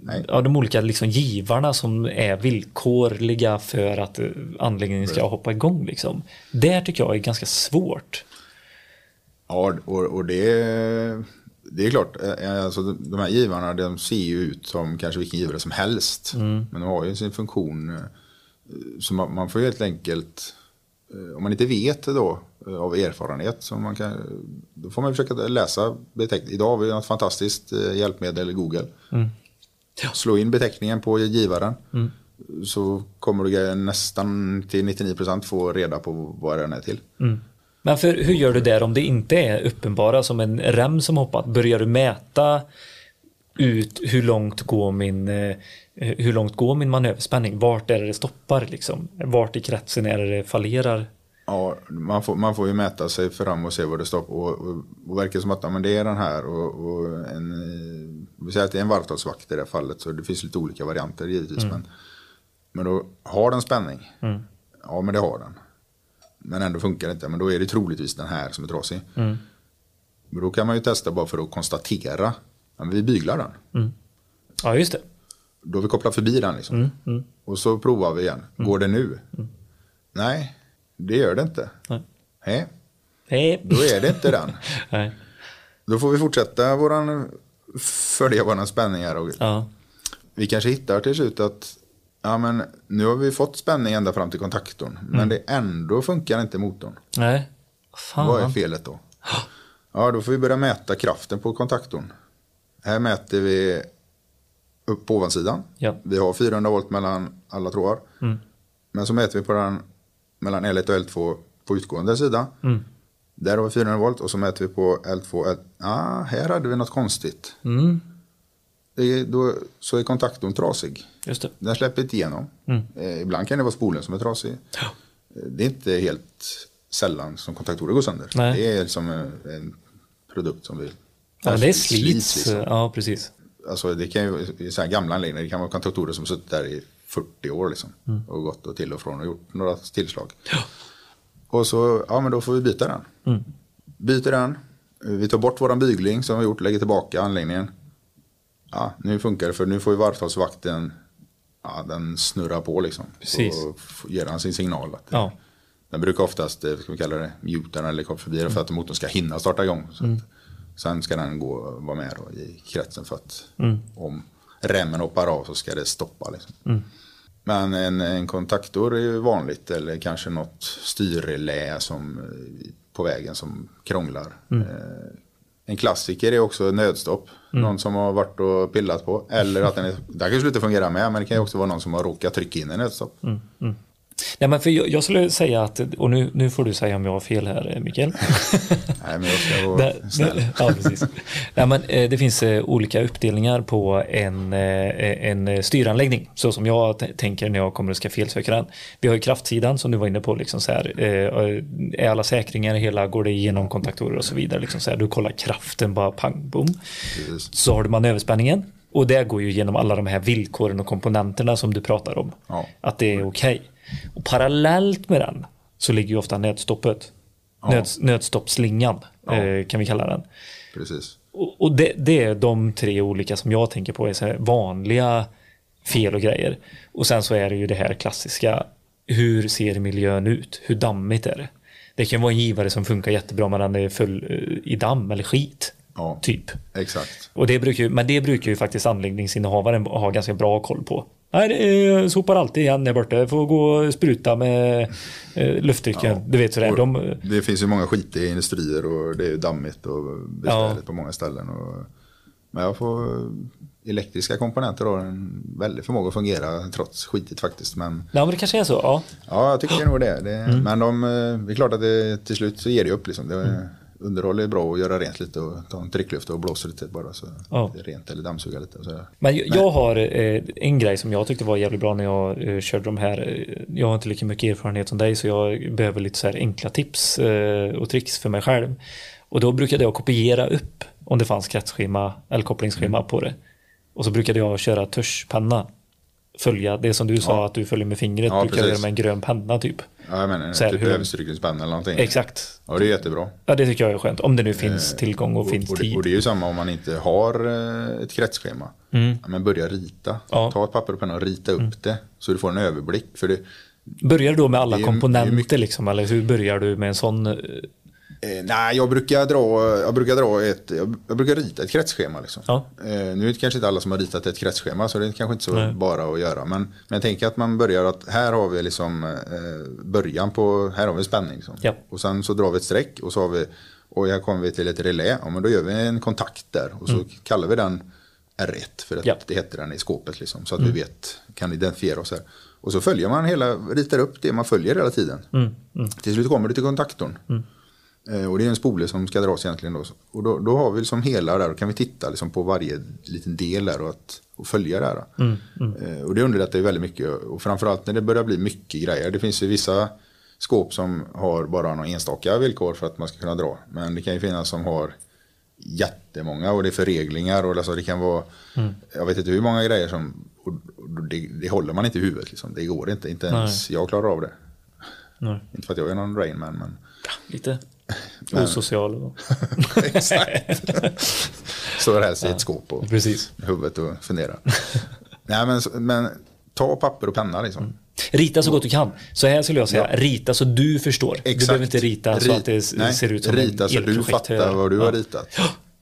[SPEAKER 5] Nej.
[SPEAKER 2] ja, de olika liksom, givarna som är villkorliga för att eh, anläggningen ska hoppa igång. Liksom. Det tycker jag är ganska svårt.
[SPEAKER 5] Ja, och, och det, det är klart. eh, Alltså, de här givarna de ser ju ut som kanske vilken givare som helst. Men de har ju sin funktion. eh, Så man, man får helt enkelt, eh, om man inte vet det då, eh, av erfarenhet. Som man kan, då får man försöka läsa beteckning. Idag har vi ett fantastiskt eh, hjälpmedel, Google. Slå in beteckningen på givaren. Så kommer du nästan till 99% få reda på vad den är till.
[SPEAKER 2] Men för, hur gör du där om det inte är uppenbara som en rem som hoppat? Börjar du mäta ut hur långt går min, eh, hur långt går min manöverspänning? Vart är det det stoppar liksom? Vart i kretsen är det det fallerar?
[SPEAKER 5] Ja, man får, man får ju mäta sig fram och se vad det står på. Och, och, och verkar som att ja, men det är den här och, och en, eh, vi säger att det är en varvtalsvakt i det här fallet. Så det finns lite olika varianter givetvis. Men, men då har den spänning. Ja, men det har den. Men ändå funkar det inte. Men då är det troligtvis den här som är trasig. Men då kan man ju testa bara för att konstatera. Ja, vi byglar den.
[SPEAKER 2] Ja, just det.
[SPEAKER 5] Då har vi kopplat förbi den liksom. Och så provar vi igen. Går det nu? Nej, det gör det inte.
[SPEAKER 2] Nej.
[SPEAKER 5] Nej,
[SPEAKER 2] Nej.
[SPEAKER 5] då är det inte den.
[SPEAKER 2] Nej.
[SPEAKER 5] Då får vi fortsätta våran, följa våra spänningar. Och
[SPEAKER 2] Ja.
[SPEAKER 5] Vi kanske hittar till slut att ja, men nu har vi fått spänning ända fram till kontaktorn. Men det ändå funkar inte motorn.
[SPEAKER 2] Nej. Fan.
[SPEAKER 5] Vad är felet då? Ja, då får vi börja mäta kraften på kontaktorn. Här mäter vi upp på ovansidan.
[SPEAKER 2] Ja.
[SPEAKER 5] Vi har 400 volt mellan alla trådar. Men så mäter vi på den mellan L1 och L2 på utgående sida. Där har vi 400 volt och så mäter vi på L2. L... Ah, här hade vi något konstigt.
[SPEAKER 2] Mm.
[SPEAKER 5] Är, då, så är kontaktorn trasig.
[SPEAKER 2] Just det.
[SPEAKER 5] Den släpper inte igenom. Eh, ibland kan det vara spolen som är trasig.
[SPEAKER 2] Ja.
[SPEAKER 5] Eh, Det är inte helt sällan som kontaktorer går sönder.
[SPEAKER 2] Nej.
[SPEAKER 5] Det är liksom en, en produkt som vill...
[SPEAKER 2] Ja, det slits.
[SPEAKER 5] liksom.
[SPEAKER 2] Ja, precis.
[SPEAKER 5] Alltså det kan ju, i så här gamla anläggningar, det kan vara kontaktorer som suttit där i 40 år liksom. Och gått och till och från och gjort några tillslag. Och så, ja men då får vi byta den. Byter den, vi tar bort våran bygling som vi har gjort, lägger tillbaka anläggningen. Ja, nu funkar det för nu får ju varvtalsvakten, ja den snurrar på liksom.
[SPEAKER 2] Precis.
[SPEAKER 5] Och ger han sin signal. Att,
[SPEAKER 2] Ja.
[SPEAKER 5] Den brukar oftast, eh, ska vi kalla det, muta den eller komma förbi det för att motorn ska hinna starta igång. Så att, sen ska den gå och vara med då i kretsen för att om remmen hoppar av så ska det stoppa. Liksom. Men en, en kontaktor är ju vanligt eller kanske något styrrelä som eh, på vägen som krånglar. Eh, En klassiker är också nödstopp. Någon som har varit och pillat på. Eller att den, är, den kan sluta fungera med men det kan ju också vara någon som har råkat trycka in en nödstopp.
[SPEAKER 2] Nej, men för jag, jag skulle säga att, och nu, nu får du säga om jag har fel här, eh, Mikael.
[SPEAKER 5] Nej men jag ska vara
[SPEAKER 2] Det-
[SPEAKER 5] snäll.
[SPEAKER 2] Ja, precis. Nej, men, eh, det finns eh, olika uppdelningar på en, en styranläggning. Så som jag tänker när jag kommer och ska felsöka den. Vi har ju kraftsidan som du var inne på. Liksom så här, är alla säkringar hela, går det igenom kontaktorer och så vidare. Liksom så här, du kollar kraften bara pang bom.
[SPEAKER 5] Precis.
[SPEAKER 2] Så har du manöverspänningen. Och det går ju genom alla de här villkoren och komponenterna som du pratar om.
[SPEAKER 5] Ja.
[SPEAKER 2] Att det är okej. Och parallellt med den så ligger ju ofta nödstoppet.
[SPEAKER 5] Ja.
[SPEAKER 2] Nöd, nödstoppslingan
[SPEAKER 5] Ja.
[SPEAKER 2] eh, kan vi kalla den.
[SPEAKER 5] Precis.
[SPEAKER 2] Och, och det, det är de tre olika som jag tänker på är vanliga fel och grejer. Och sen så är det ju det här klassiska. Hur ser miljön ut? Hur dammigt är det? Det kan vara en givare som funkar jättebra men den är full eh, i damm eller skit.
[SPEAKER 5] Ja.
[SPEAKER 2] Typ.
[SPEAKER 5] Exakt.
[SPEAKER 2] Och det brukar ju, men det brukar ju faktiskt anläggningsinnehavaren ha ganska bra koll på. Nej, sopar alltid igen där borta. Får gå och spruta med eh, lufttrycken.
[SPEAKER 5] Ja.
[SPEAKER 2] Du vet sådär. De,
[SPEAKER 5] Det finns ju många skitiga industrier och det är ju dammigt och besvärligt på många ställen. Och, men jag får elektriska komponenter har en väldig förmåga att fungera trots skitigt faktiskt. Men
[SPEAKER 2] ja, men det kanske är så. Ja.
[SPEAKER 5] ja, jag tycker nog det. det
[SPEAKER 2] Mm.
[SPEAKER 5] Men de, eh, det är klart att det till slut så ger det upp liksom. Det, Underhåll är bra att göra rent lite och ta en tryckluft och blåsa lite bara så
[SPEAKER 2] Ja.
[SPEAKER 5] det är rent eller dammsuga lite. Så.
[SPEAKER 2] Men jag, har eh, en grej som jag tyckte var jävligt bra när jag eh, körde de här. Eh, Jag har inte lika mycket erfarenhet som dig så jag behöver lite så här enkla tips eh, och tricks för mig själv. Och då brukade jag kopiera upp om det fanns kretsschema eller kopplingsschema på det. Och så brukade jag köra tuschpenna. Följa det som du sa
[SPEAKER 5] Ja.
[SPEAKER 2] att du följer med fingret.
[SPEAKER 5] Ja,
[SPEAKER 2] brukar jag göra med en grön penna typ.
[SPEAKER 5] Ja, jag menar
[SPEAKER 2] här,
[SPEAKER 5] typ
[SPEAKER 2] hur-
[SPEAKER 5] överstrykningspenna eller någonting.
[SPEAKER 2] Exakt.
[SPEAKER 5] Ja, det är jättebra.
[SPEAKER 2] Ja, det tycker jag är skönt. Om det nu finns tillgång och, finns
[SPEAKER 5] och, det,
[SPEAKER 2] tid.
[SPEAKER 5] och det är ju samma om man inte har eh, ett kretsschema. Ja, men börja rita.
[SPEAKER 2] Mm. Ja. Mm.
[SPEAKER 5] Ta ett papper och penna och rita upp det. Så du får en överblick. För det,
[SPEAKER 2] Börjar du då med alla
[SPEAKER 5] är
[SPEAKER 2] komponenter
[SPEAKER 5] mycket-
[SPEAKER 2] liksom? Eller hur börjar du med en sån? Eh,
[SPEAKER 5] nej, jag brukar dra, jag brukar dra ett, jag, brukar rita ett kretsschema. Liksom.
[SPEAKER 2] Ja.
[SPEAKER 5] Eh, nu är det kanske inte alla som har ritat ett kretsschema så det är kanske inte så bara att göra. Men, men jag tänker att man börjar att här har vi liksom eh, början på, här har vi spänning. Liksom.
[SPEAKER 2] Ja.
[SPEAKER 5] Och sen så drar vi ett streck och så har vi, och här kommer vi till ett relä. Ja, men då gör vi en kontakt där och så kallar vi den R1 för att
[SPEAKER 2] Mm. Ja. Mm.
[SPEAKER 5] det heter den i skåpet liksom. Så att vi vet, kan identifiera oss här. Och så följer man hela, ritar upp det man följer hela tiden.
[SPEAKER 2] Mm.
[SPEAKER 5] Till slut kommer du till kontaktorn. Eh, Och det är en spole som ska dras egentligen då. Och då, då har vi liksom hela där och kan vi titta liksom på varje liten del där och, att, och följa det här. Eh, Och det underlättar ju väldigt mycket. Och framförallt när det börjar bli mycket grejer. Det finns ju vissa skåp som har bara några enstaka villkor för att man ska kunna dra. Men det kan ju finnas som har jättemånga och det är förreglingar och alltså det kan vara, jag vet inte hur många grejer som, det, det håller man inte i huvudet liksom. Det går inte, inte ens jag klarar av det.
[SPEAKER 2] Nej.
[SPEAKER 5] Inte för att jag är någon Rainman men
[SPEAKER 2] Lite osocial. och-
[SPEAKER 5] Exakt. Står helst i ett skåp och
[SPEAKER 2] Precis.
[SPEAKER 5] huvudet och funderar. Nej men, men ta papper och penna liksom.
[SPEAKER 2] Rita så gott du kan. Så här skulle jag säga, rita så du förstår. Du
[SPEAKER 5] Exakt.
[SPEAKER 2] behöver inte rita så
[SPEAKER 5] Rit-
[SPEAKER 2] att det
[SPEAKER 5] nej,
[SPEAKER 2] ser ut som
[SPEAKER 5] Rita så du fattar vad du
[SPEAKER 2] Ja.
[SPEAKER 5] har ritat.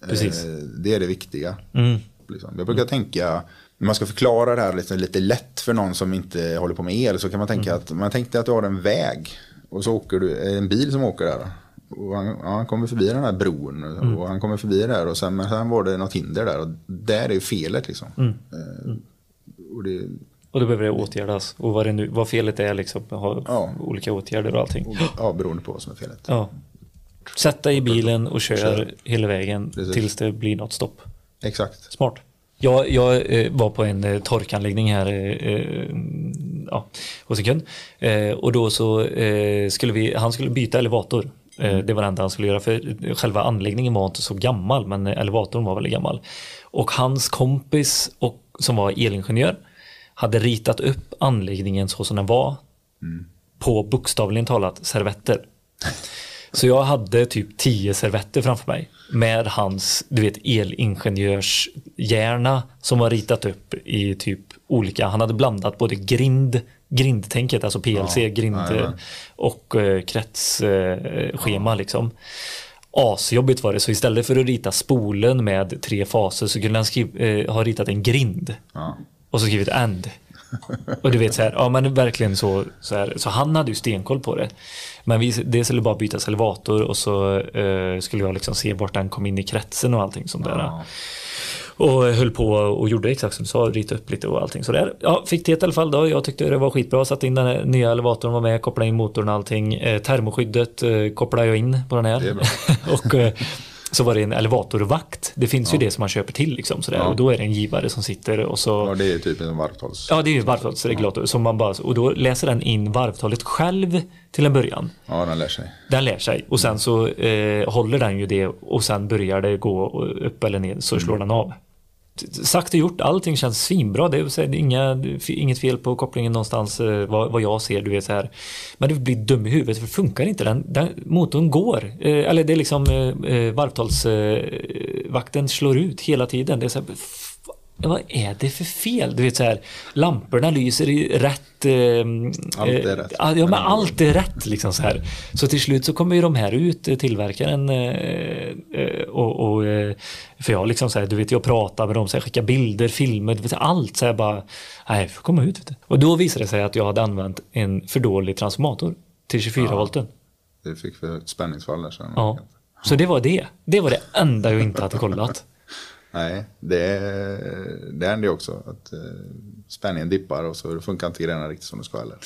[SPEAKER 2] precis.
[SPEAKER 5] Eh, Det är det viktiga.
[SPEAKER 2] Mm.
[SPEAKER 5] Liksom. Jag brukar tänka, när man ska förklara det här lite, lite lätt för någon som inte håller på med el så kan man
[SPEAKER 2] Mm.
[SPEAKER 5] tänka att man tänkte att du har en väg och så åker du, en bil som åker där. Han, ja, han kommer förbi den här bron
[SPEAKER 2] Mm.
[SPEAKER 5] och han kommer förbi där och sen, men sen var det något hinder där och där är ju felet liksom.
[SPEAKER 2] Mm.
[SPEAKER 5] Eh, Och det,
[SPEAKER 2] Och då behöver det åtgärdas. Och vad, det nu, vad felet är liksom. Ha
[SPEAKER 5] Ja.
[SPEAKER 2] olika åtgärder och allting.
[SPEAKER 5] och, ja, beroende på vad som är felet.
[SPEAKER 2] Ja. Sätta i bilen och kör,
[SPEAKER 5] Kör.
[SPEAKER 2] hela vägen
[SPEAKER 5] Precis.
[SPEAKER 2] tills det blir något stopp.
[SPEAKER 5] Exakt.
[SPEAKER 2] Smart. Jag, jag eh, var på en eh, torkanläggning här eh, eh, ja, hos en kund. Eh, och då så skulle vi, han skulle byta elevator. Eh, det var det enda han skulle göra för själva anläggningen var inte så gammal men elevatorn var väldigt gammal. Och hans kompis och, som var elingenjör hade ritat upp anläggningen så som den var på bokstavligen talat servetter. Så jag hade typ tio servetter framför mig med hans du vet, elingenjörshjärna som var ritat upp i typ olika, han hade blandat både grind, grindtänket, alltså PLC,
[SPEAKER 5] Ja,
[SPEAKER 2] grind
[SPEAKER 5] jajamän.
[SPEAKER 2] och eh, kretsschema liksom. Asjobbigt var det, så istället för att rita spolen med tre faser så kunde han skriv, eh, ha ritat en grind
[SPEAKER 5] Ja.
[SPEAKER 2] och så skrivit and. Och du vet så här, ja men verkligen så, så här, så han hade ju stenkoll på det. Men vi, det skulle bara bytas elevator och så eh, skulle jag liksom se vart den kom in i kretsen och allting sånt där.
[SPEAKER 5] Ja.
[SPEAKER 2] Och höll på och gjorde exakt som du sa, rita upp lite och allting sådär. Ja, fick det i alla fall då. Jag tyckte det var skitbra. Satte in den här nya elevatorn, var med, kopplade in motorn och allting. Eh, termoskyddet eh, kopplade jag in på den här. Och eh, så var det en elevatorvakt. Det finns ju det som man köper till liksom sådär.
[SPEAKER 5] Ja.
[SPEAKER 2] Och då är det en givare som sitter och så
[SPEAKER 5] ja, det är typ en varvtals.
[SPEAKER 2] Ja, det är ju varvtalsregulator. Som man bara, och då läser den in varvtalet själv till en början.
[SPEAKER 5] Ja, den lär sig.
[SPEAKER 2] Den lär sig och sen så eh, håller den ju det och sen börjar det gå upp eller ner så slår den av. Sagt och gjort, allting känns svinbra. Det är, här, inga, inget fel på kopplingen någonstans eh, vad, vad jag ser. Du vet, så här. Men du blir dum i huvudet för funkar inte den. den motorn går. Eh, eller det är liksom eh, eh, varvtalsvakten slår ut hela tiden. Det är så här, vad är det för fel? Du vet så här, lamporna lyser i rätt... Eh,
[SPEAKER 5] Allt är
[SPEAKER 2] eh,
[SPEAKER 5] rätt.
[SPEAKER 2] Ja, men allt är rätt liksom så här. Så till slut så kommer ju de här ut, eh, tillverkaren eh, eh, och, och för jag liksom så här, du vet jag pratar med dem, så här, skickar bilder, filmer, du vet, allt så här bara, nej, får komma ut. Du. Och då visade det sig att jag hade använt en för dålig transformator till 24 volten.
[SPEAKER 5] Det fick för spänningsfall där sen.
[SPEAKER 2] Ja. Så det var det. Det var det enda jag inte hade kollat.
[SPEAKER 5] Nej, det, det händer ju också. Att eh, spänningen dippar och så funkar inte grejerna riktigt som det ska heller.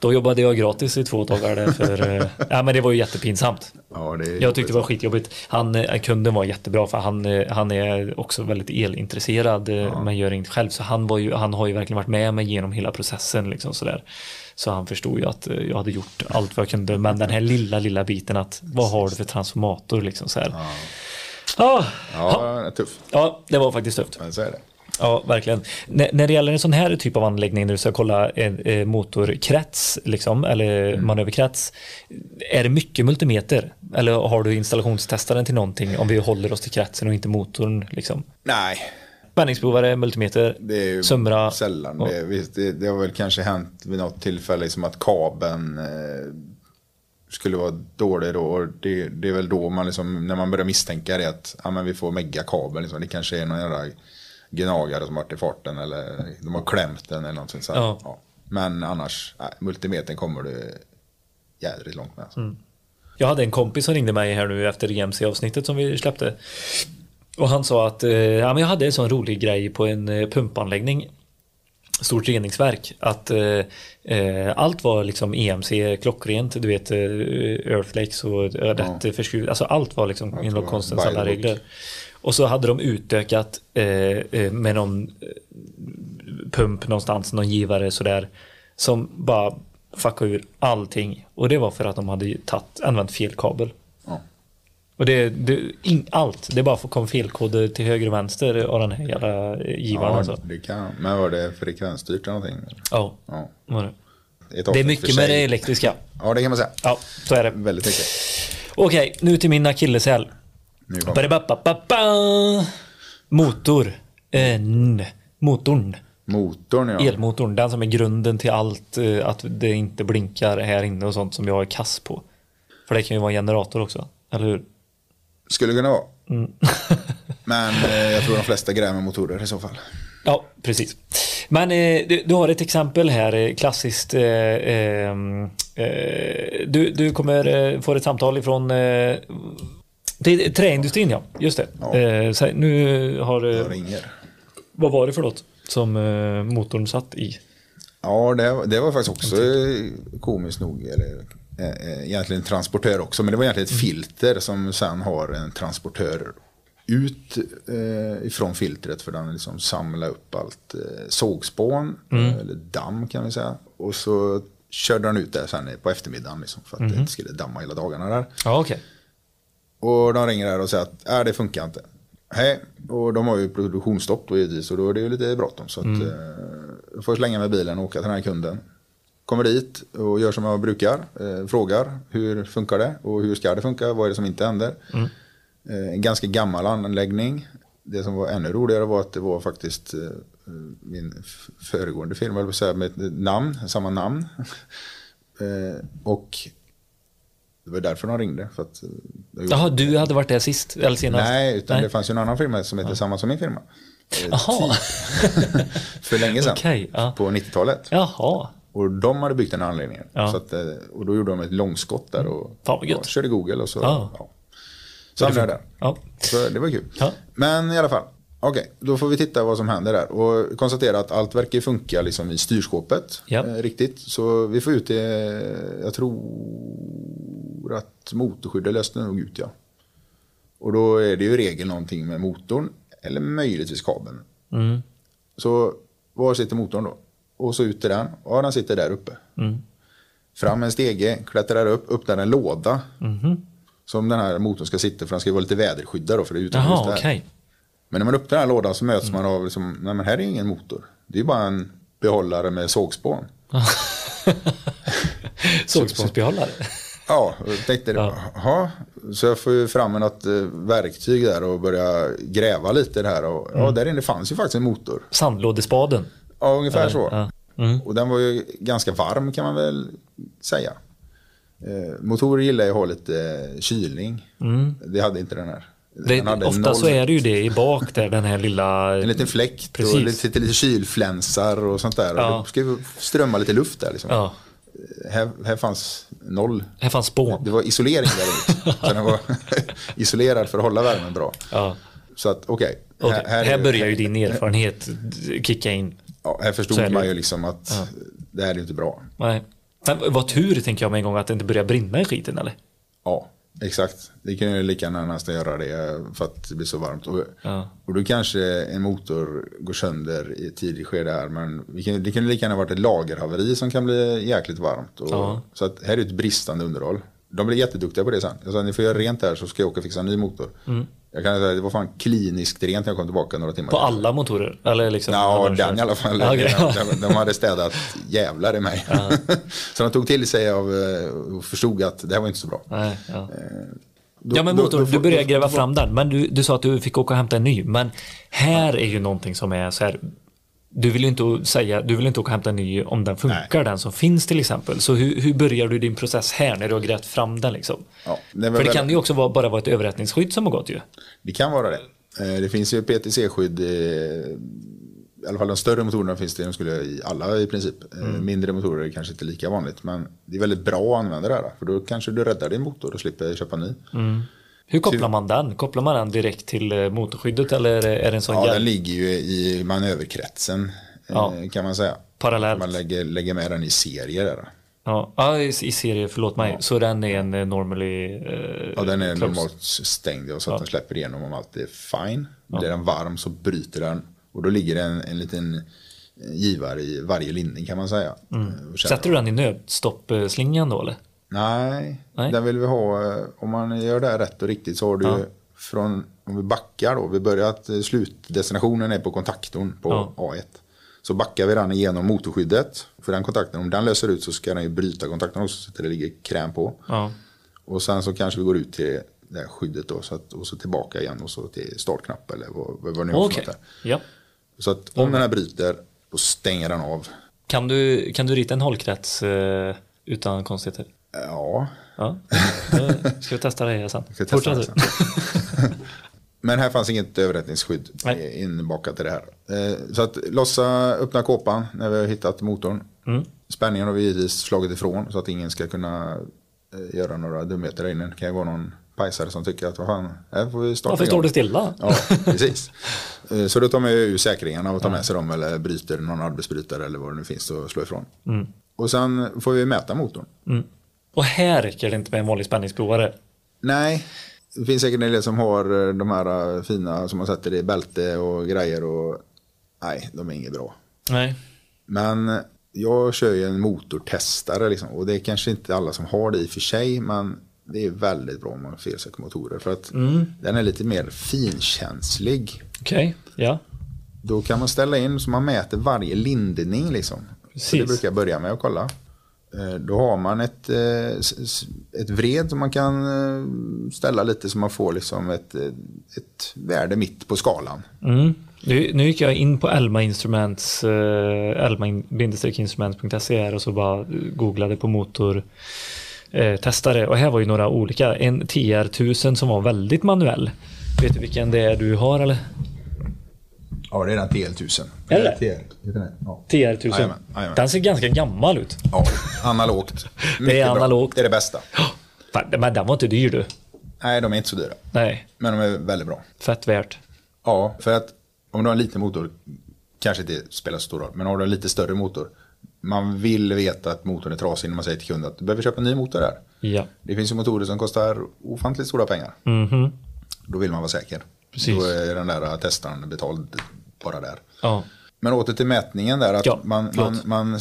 [SPEAKER 2] Då jobbade jag gratis i två dagar där för, eh, ja men det var ju jättepinsamt.
[SPEAKER 5] Ja, det
[SPEAKER 2] Jag tyckte det var skitjobbigt. Han, eh, kunden var jättebra för han, eh, han är också väldigt elintresserad eh, men gör inget själv. Så han, var ju, han har ju verkligen varit med mig genom hela processen. Liksom sådär. Så han förstod ju att jag hade gjort allt vad jag kunde. Men den här lilla, lilla biten att vad har du för transformator liksom så här. Ja,
[SPEAKER 5] Ja, det är tufft.
[SPEAKER 2] ja, det var faktiskt tufft.
[SPEAKER 5] Men så är det.
[SPEAKER 2] Ja, verkligen. N när det gäller en sån här typ av anläggning när du ska kolla en eh, motorkrets, liksom, eller manöverkrets, är det mycket multimeter? Eller har du installationstestaren till någonting om vi håller oss till kretsen och inte motorn? Liksom?
[SPEAKER 5] Nej,
[SPEAKER 2] Spänningsprovare, multimeter,
[SPEAKER 5] det är ju
[SPEAKER 2] Sumra.
[SPEAKER 5] sällan.
[SPEAKER 2] och-
[SPEAKER 5] det, det har väl kanske hänt vid något tillfälle liksom att kabeln eh, skulle vara dålig då. Och det, det är väl då man liksom, när man börjar misstänka det att ja, men vi får megakabel. Liksom. Det kanske är någon jävla gnagare som varit i farten eller de har klämt den eller någonting sånt.
[SPEAKER 2] Ja.
[SPEAKER 5] Ja. Men annars, nej, multimetern kommer du jädrigt långt med. Alltså.
[SPEAKER 2] Jag hade en kompis som ringde mig här nu efter EMC-avsnittet som vi släppte. Och han sa att eh, ja, men jag hade en sån rolig grej på en eh, pumpanläggning. Stort reningsverk. Att eh, eh, allt var liksom EMC klockrent. Du vet eh, Earthlex och eh, rätt ja. förskruv. Alltså allt var liksom
[SPEAKER 5] var
[SPEAKER 2] konstens alla regler. Och så hade de utökat eh, eh, med någon eh, pump någonstans, någon givare sådär. Som bara fuckade ur allting. Och det var för att de hade tagit, använt fel kabel. Och det, det in, allt, det bara kom felkoder till höger och vänster av den här jävla givaren
[SPEAKER 5] Ja,
[SPEAKER 2] alltså.
[SPEAKER 5] det kan. Men var det frekvensstyrt eller någonting?
[SPEAKER 2] Ja,
[SPEAKER 5] Ja.
[SPEAKER 2] var det. Det är mycket med det elektriska.
[SPEAKER 5] Ja, det kan man säga.
[SPEAKER 2] Ja, så är det.
[SPEAKER 5] Väldigt mycket.
[SPEAKER 2] Okej, nu till min akilleshäl. Motor. En. Motorn.
[SPEAKER 5] motorn. Ja.
[SPEAKER 2] Elmotorn. Den som är grunden till allt. eh, Att det inte blinkar här inne och sånt som jag är kass på. För det kan ju vara en generator också. Eller hur?
[SPEAKER 5] Skulle kunna vara.
[SPEAKER 2] Mm.
[SPEAKER 5] Men eh, jag tror de flesta gräver motorer i så fall.
[SPEAKER 2] Ja, precis. Men eh, du, du har ett exempel här, eh, klassiskt. Eh, eh, eh, du, du kommer eh, få ett samtal ifrån eh, det träindustrin, ja. Just det.
[SPEAKER 5] Ja.
[SPEAKER 2] Eh, så nu har...
[SPEAKER 5] Jag ringer.
[SPEAKER 2] vad var det för något som motorn satt i?
[SPEAKER 5] Ja, det, var- det var faktiskt också komiskt nog. Eller, egentligen en transportör också. Men det var egentligen ett filter som sen har en transportör ut eh, ifrån filtret för den liksom samla upp allt eh, sågspån, eh, eller damm kan vi säga. Och så körde den ut det sen på eftermiddagen liksom, för att det inte skulle damma hela dagarna där.
[SPEAKER 2] Ja, okej.
[SPEAKER 5] Och de ringer där och säger att äh, det funkar inte. Hej, och de har ju produktionsstopp då givetvis och då är det ju lite bråttom. Så att,
[SPEAKER 2] Mm.
[SPEAKER 5] eh, jag får slänga med bilen och åka till den här kunden. Kommer dit och gör som jag brukar. Eh, frågar hur funkar det och hur ska det funka? Vad är det som inte händer?
[SPEAKER 2] Mm.
[SPEAKER 5] Eh, en ganska gammal anläggning. Det som var ännu roligare var att det var faktiskt eh, min föregående firma, vill säga, med namn, samma namn. eh, och det var därför de ringde. För att, eh,
[SPEAKER 2] Jaha, du hade varit där sist? Eller senast?
[SPEAKER 5] Nej, utan
[SPEAKER 2] Nej.
[SPEAKER 5] det fanns ju en annan firma som heter samma som min firma. Eh,
[SPEAKER 2] Jaha.
[SPEAKER 5] För länge sedan.
[SPEAKER 2] Okej, ja.
[SPEAKER 5] På 90-talet.
[SPEAKER 2] Jaha.
[SPEAKER 5] Och de hade byggt den anläggningen.
[SPEAKER 2] Ja.
[SPEAKER 5] Så att, eh, och då gjorde de ett långskott där och
[SPEAKER 2] Fan, gött.
[SPEAKER 5] ja, körde Google och så.
[SPEAKER 2] Ja.
[SPEAKER 5] Ja. Så hamnade jag där.
[SPEAKER 2] Ja.
[SPEAKER 5] Så det var kul.
[SPEAKER 2] Ja.
[SPEAKER 5] Men i alla fall. Okej, då får vi titta vad som händer där. Och konstatera att allt verkar funka liksom i styrskåpet.
[SPEAKER 2] Ja.
[SPEAKER 5] Eh, riktigt. Så vi får ut det. Jag tror att motorskyddet löste nog ut ja. Och då är det ju regel någonting med motorn. Eller möjligtvis kabeln.
[SPEAKER 2] Mm.
[SPEAKER 5] Så var sitter motorn då? Och så ut i den. Ja, den sitter där uppe.
[SPEAKER 2] Mm.
[SPEAKER 5] Fram en stege, klättrar upp, öppnar en låda.
[SPEAKER 2] Mhm.
[SPEAKER 5] Som den här motorn ska sitta för den ska vara lite väderskyddad då för det är utomhus där.
[SPEAKER 2] okej.
[SPEAKER 5] Men när man öppnar den här lådan så möts man av, liksom, nej men här är ingen motor. Det är bara en behållare med sågspån.
[SPEAKER 2] Sågspånsbehållare.
[SPEAKER 5] Ja, och jag tänkte,
[SPEAKER 2] Ja.
[SPEAKER 5] jaha. Så jag får ju fram en något eh, verktyg där och börja gräva lite där. Och,
[SPEAKER 2] Mm.
[SPEAKER 5] Ja, där inne fanns ju faktiskt en motor.
[SPEAKER 2] Sandlådespaden.
[SPEAKER 5] Ja, ungefär så.
[SPEAKER 2] Ja. Mm.
[SPEAKER 5] Och den var ju ganska varm kan man väl säga. Eh, motorer gillar ju att ha lite eh, kylning. Det hade inte den här.
[SPEAKER 2] Mm. Det, ofta
[SPEAKER 5] noll-
[SPEAKER 2] så är det ju det i bak där, den här lilla...
[SPEAKER 5] En liten fläkt
[SPEAKER 2] Precis.
[SPEAKER 5] och lite, lite kylflänsar och sånt där.
[SPEAKER 2] Ja.
[SPEAKER 5] Och det ska ju strömma lite luft där liksom.
[SPEAKER 2] Ja,
[SPEAKER 5] Här, här fanns noll.
[SPEAKER 2] här fanns spån.
[SPEAKER 5] Det var isolering där så den var isolerad för att hålla värmen bra.
[SPEAKER 2] Ja.
[SPEAKER 5] Så att okej.
[SPEAKER 2] Okej, Här,
[SPEAKER 5] är-
[SPEAKER 2] börjar ju din erfarenhet kicka in.
[SPEAKER 5] Ja, här förstod
[SPEAKER 2] är det
[SPEAKER 5] man
[SPEAKER 2] ju.
[SPEAKER 5] ju liksom att det här är ju inte bra.
[SPEAKER 2] Nej. Men vad tur tänker jag med en gång att det inte börjar brinna i skiten eller?
[SPEAKER 5] Ja, exakt. Det kan ju lika gärna nästan göra det för att det blir så varmt. Och,
[SPEAKER 2] Ja.
[SPEAKER 5] och då kanske en motor går sönder i ett tidigt skede här. Men kan, det kan lika gärna varit ett lagerhaveri som kan bli jäkligt varmt. Och,
[SPEAKER 2] Ja.
[SPEAKER 5] Så att här är ett bristande underhåll. De blir jätteduktiga på det sen. Jag sa, ni får göra rent här så ska jag åka och fixa en ny motor. Jag kan säga, det var fan kliniskt rent när jag kom tillbaka några timmar.
[SPEAKER 2] Mm. På alla motorer? Eller liksom?
[SPEAKER 5] Ja, den
[SPEAKER 2] kört?
[SPEAKER 5] i alla fall.
[SPEAKER 2] Okej.
[SPEAKER 5] de, de hade städat jävlar i mig. så de tog till sig av eh, och förstod att det här var inte så bra.
[SPEAKER 2] Nej, ja.
[SPEAKER 5] Då-
[SPEAKER 2] ja men
[SPEAKER 5] då-
[SPEAKER 2] motor,
[SPEAKER 5] då
[SPEAKER 2] du började gräva fram den. Men du, du sa att du fick åka och hämta en ny. Men här är ju någonting som är så här du vill ju inte säga, du vill inte åka och hämta en ny om den funkar, den som finns till exempel. Så hur, hur börjar du din process här när du har grävt fram den liksom?
[SPEAKER 5] Ja, det,
[SPEAKER 2] För det
[SPEAKER 5] väl-
[SPEAKER 2] kan ju också vara, bara vara ett överrättningsskydd som har gått ju.
[SPEAKER 5] det kan vara det. Eh, Det finns ju PTC-skydd. eh, I alla fall de större motorerna finns det de skulle i alla i princip. Eh,
[SPEAKER 2] Mm.
[SPEAKER 5] Mindre motorer är kanske inte lika vanligt. Men det är väldigt bra att använda det här. För då kanske du räddar din motor och slipper köpa ny.
[SPEAKER 2] Hur kopplar man den? Kopplar man den direkt till eh, motorskyddet eller är det- en sån
[SPEAKER 5] Ja,
[SPEAKER 2] hjälp?
[SPEAKER 5] den ligger ju i manöverkretsen eh,
[SPEAKER 2] Ja.
[SPEAKER 5] kan man säga.
[SPEAKER 2] Parallellt.
[SPEAKER 5] Man lägger, lägger med den i serier där.
[SPEAKER 2] Ja, ja i, i serie, förlåt mig. Så den är en eh, normally... Eh,
[SPEAKER 5] Ja, den är
[SPEAKER 2] closed.
[SPEAKER 5] normalt stängd och så att den släpper igenom om allt är fine. Blir den varm så bryter den och då ligger det en, en liten givare i varje linning kan man säga.
[SPEAKER 2] Mm. Sätter du den i nödstoppslingan då eller?
[SPEAKER 5] Nej,
[SPEAKER 2] Nej.
[SPEAKER 5] den vill vi ha. eh, Om man gör det här rätt och riktigt så har du
[SPEAKER 2] Ja.
[SPEAKER 5] från, om vi backar då, vi börjar att eh, slutdestinationen är på kontaktorn på
[SPEAKER 2] Ja.
[SPEAKER 5] A1. Så backar vi den igenom motorskyddet. För den kontakten, om den löser ut så ska den ju bryta kontakten också så att det ligger kräm på.
[SPEAKER 2] Ja.
[SPEAKER 5] Och sen så kanske vi går ut till det här skyddet då, så att, och så tillbaka igen och så till startknapp eller vad, vad ni har för
[SPEAKER 2] Okej.
[SPEAKER 5] något där.
[SPEAKER 2] Ja.
[SPEAKER 5] Så att om den här bryter, då stänger den av.
[SPEAKER 2] Kan du, kan du rita en hållkrets eh, utan konstigheter?
[SPEAKER 5] Ja,
[SPEAKER 2] Ja. Då ska vi testa det sen.
[SPEAKER 5] ska testa det
[SPEAKER 2] du.
[SPEAKER 5] Men här fanns inget överrättningsskydd
[SPEAKER 2] Nej.
[SPEAKER 5] inbakat i det här. Eh, Så att lossa, öppna kåpan när vi har hittat motorn.
[SPEAKER 2] Mm.
[SPEAKER 5] Spänningen har vi givetvis slagit ifrån så att ingen ska kunna eh, göra några dumheter där inne. Det kan ju vara någon pajsare som tycker att vad fan, här får vi starta
[SPEAKER 2] Varför står det stilla?
[SPEAKER 5] Ja, precis. Eh, Så då tar man ju säkringarna och tar med sig dem eller bryter någon arbetsbrytare eller vad det nu finns att slå ifrån. Och sen får vi mäta motorn.
[SPEAKER 2] Och här räcker det inte med en vanlig spänningsprovare.
[SPEAKER 5] Nej, det finns säkert en del som har eh, de här eh, fina som man sätter i bälte och grejer och nej, de är inget bra.
[SPEAKER 2] Nej.
[SPEAKER 5] Men jag kör ju en motortestare liksom, och det är kanske inte alla som har det i och för sig, men det är väldigt bra om man har felsöker motorer för att den är lite mer finkänslig.
[SPEAKER 2] Okej. Ja.
[SPEAKER 5] Då kan man ställa in så man mäter varje lindning liksom. Så
[SPEAKER 2] Precis.
[SPEAKER 5] det brukar jag börja med att kolla. Eh, då har man ett, eh, ett vred som man kan eh, ställa lite så man får liksom ett, ett värde mitt på skalan.
[SPEAKER 2] Mm. Nu, nu gick jag in på Elma Instruments, elma-instruments.se och så bara googlade på motor testare och här var ju några olika. En TR1000 som var väldigt manuell. Vet du vilken det är du har eller?
[SPEAKER 5] Ja, det är den TL1000.
[SPEAKER 2] Är det?
[SPEAKER 5] TL, heter den? Ja.
[SPEAKER 2] TR1000.
[SPEAKER 5] Jajamän, jajamän.
[SPEAKER 2] Den ser ganska gammal ut.
[SPEAKER 5] ja, analogt. Mycket bra.
[SPEAKER 2] analogt.
[SPEAKER 5] Det är det bästa.
[SPEAKER 2] Fan, Men den var inte dyr du.
[SPEAKER 5] Nej, de är inte så dyra.
[SPEAKER 2] Nej,
[SPEAKER 5] Men de är väldigt bra.
[SPEAKER 2] fett värt.
[SPEAKER 5] Ja, för att om du har en liten motor kanske inte spelar så stor roll. Men har du en lite större motor. Man vill veta att motorn är trasig när man säger till kunden att du behöver köpa en ny motor där.
[SPEAKER 2] Ja.
[SPEAKER 5] Det finns ju motorer som kostar ofantligt stora pengar.
[SPEAKER 2] Mhm.
[SPEAKER 5] Då vill man vara säker.
[SPEAKER 2] Precis.
[SPEAKER 5] Då är den där testaren betald bara där.
[SPEAKER 2] Ja.
[SPEAKER 5] Men åter till mätningen där. Att
[SPEAKER 2] Ja,
[SPEAKER 5] man, man, man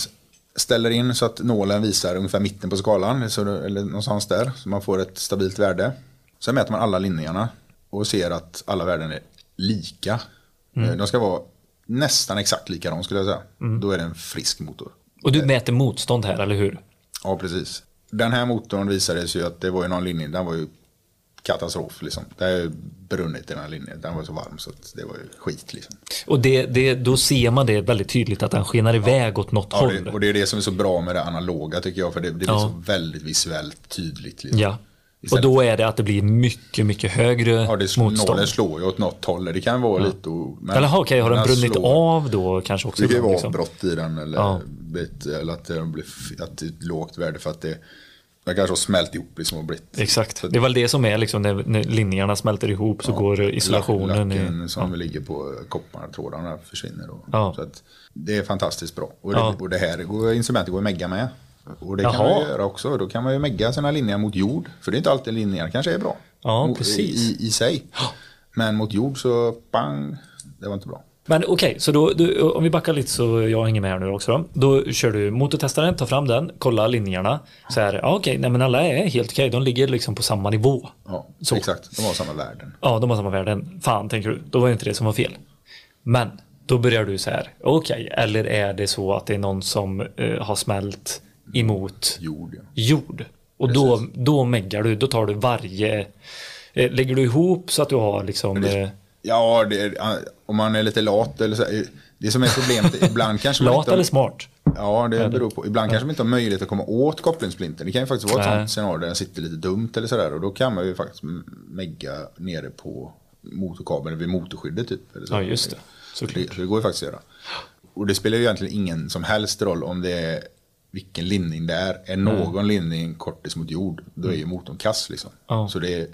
[SPEAKER 5] ställer in så att nålen visar ungefär mitten på skalan. Så eller någonstans där. Så man får ett stabilt värde. Sen mäter man alla linjerna. Och ser att alla värden är lika.
[SPEAKER 2] Mm.
[SPEAKER 5] Eh, De ska vara nästan exakt likadana skulle jag säga. Då är det en frisk motor.
[SPEAKER 2] Och du mäter motstånd här, eller hur?
[SPEAKER 5] Ja, precis. Den här motorn visade sig ju att det var ju någon linje, den var ju katastrof liksom. Det har brunnit i den här linjen, den var så varm så det var ju skit liksom.
[SPEAKER 2] Och det, det, då ser man det väldigt tydligt att den skenar iväg åt något
[SPEAKER 5] Ja,
[SPEAKER 2] håll.
[SPEAKER 5] det, och det är det som är så bra med det analoga tycker jag, för det, det blir
[SPEAKER 2] Ja.
[SPEAKER 5] så väldigt visuellt tydligt. Liksom.
[SPEAKER 2] Ja. Och
[SPEAKER 5] Istället-
[SPEAKER 2] då är det att det blir mycket, mycket högre
[SPEAKER 5] Ja, det slår,
[SPEAKER 2] motstånd.
[SPEAKER 5] nålen slår ju åt något håll, det kan vara lite... o- Men,
[SPEAKER 2] Eller okej, har den brunnit
[SPEAKER 5] slår-
[SPEAKER 2] av då kanske också?
[SPEAKER 5] Det kan ju vara
[SPEAKER 2] liksom?
[SPEAKER 5] avbrott i den eller,
[SPEAKER 2] Ja.
[SPEAKER 5] blivit, eller att, det blir, att det är ett lågt värde för att det, det kanske har smält ihop liksom och blivit...
[SPEAKER 2] Exakt. Det är väl det som är liksom när, när linjerna smälter ihop så går isolationen
[SPEAKER 5] Lacken
[SPEAKER 2] i...
[SPEAKER 5] som ligger på koppartrådarna försvinner. Och,
[SPEAKER 2] Ja.
[SPEAKER 5] så att det är fantastiskt bra. Och det,
[SPEAKER 2] Ja.
[SPEAKER 5] och det här går, instrumentet går att megga med. Och det kan
[SPEAKER 2] Jaha.
[SPEAKER 5] man ju göra också. Då kan man ju megga sina linjer mot jord. För det är inte alltid linjer kanske är bra.
[SPEAKER 2] Ja,
[SPEAKER 5] Mot-
[SPEAKER 2] precis.
[SPEAKER 5] I, I sig. Men mot jord så bang, det var inte bra.
[SPEAKER 2] Men okej, så då, då, om vi backar lite så jag hänger med här nu också. Då, då kör du motortestaren, tar fram den, kollar linjerna. Så här, ja okej, nej men alla är helt okej, de ligger liksom på samma nivå.
[SPEAKER 5] Ja,
[SPEAKER 2] Så.
[SPEAKER 5] exakt. De har samma värden.
[SPEAKER 2] Ja, de har samma värden. Fan, tänker du. Då var det inte det som var fel. Men då börjar du så här. Okej, eller är det så att det är någon som eh, har smält emot
[SPEAKER 5] Jord, ja.
[SPEAKER 2] jord? Och då, då meggar du. Då tar du varje... Eh, lägger du ihop så att du har liksom...
[SPEAKER 5] Ja, det om man är lite lat eller så, Det som är problemet, ibland kanske man
[SPEAKER 2] Lat
[SPEAKER 5] inte har,
[SPEAKER 2] eller smart?
[SPEAKER 5] Ja, det beror på. Ibland kanske man inte har möjlighet att komma åt kopplingssplinten. Det kan ju faktiskt vara ett
[SPEAKER 2] Nej.
[SPEAKER 5] sånt scenario där den sitter lite dumt eller sådär. Och då kan man ju faktiskt megga nere på motorkabeln vid motorskyddet typ. Eller så.
[SPEAKER 2] Ja, just det. Såklart.
[SPEAKER 5] Det, så det går ju faktiskt att göra. Och det spelar ju egentligen ingen som helst roll om det är vilken linning det är. Är någon linning kortis mot jord, då är ju motorn kass liksom.
[SPEAKER 2] Ja.
[SPEAKER 5] Så det är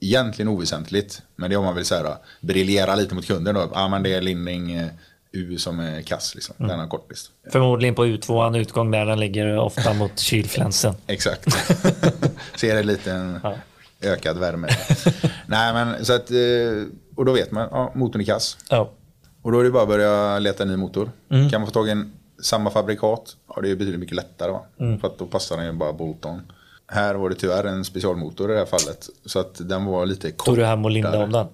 [SPEAKER 5] egentligen oväsentligt. Men det är om man vill säga briljera lite mot kunden då. Ja, men det är linning eh, U som är kass liksom. Den har kortis.
[SPEAKER 2] Förmodligen på U2, utgång där den ligger ofta mot kylflänsen.
[SPEAKER 5] Exakt. Ser en
[SPEAKER 2] Ja.
[SPEAKER 5] ökad värme. Nej men så att, eh, och då vet man, ja motorn är kass.
[SPEAKER 2] Ja.
[SPEAKER 5] Och då är det bara att börja leta ny motor.
[SPEAKER 2] Mm.
[SPEAKER 5] Kan man få tag i en samma fabrikat, ja det är betydligt mycket lättare va.
[SPEAKER 2] Mm.
[SPEAKER 5] För att då passar den ju bara bolt-on. Här var det tyvärr en specialmotor i det här fallet. Så att den var lite kortare.
[SPEAKER 2] Tog du hem och lindade om den?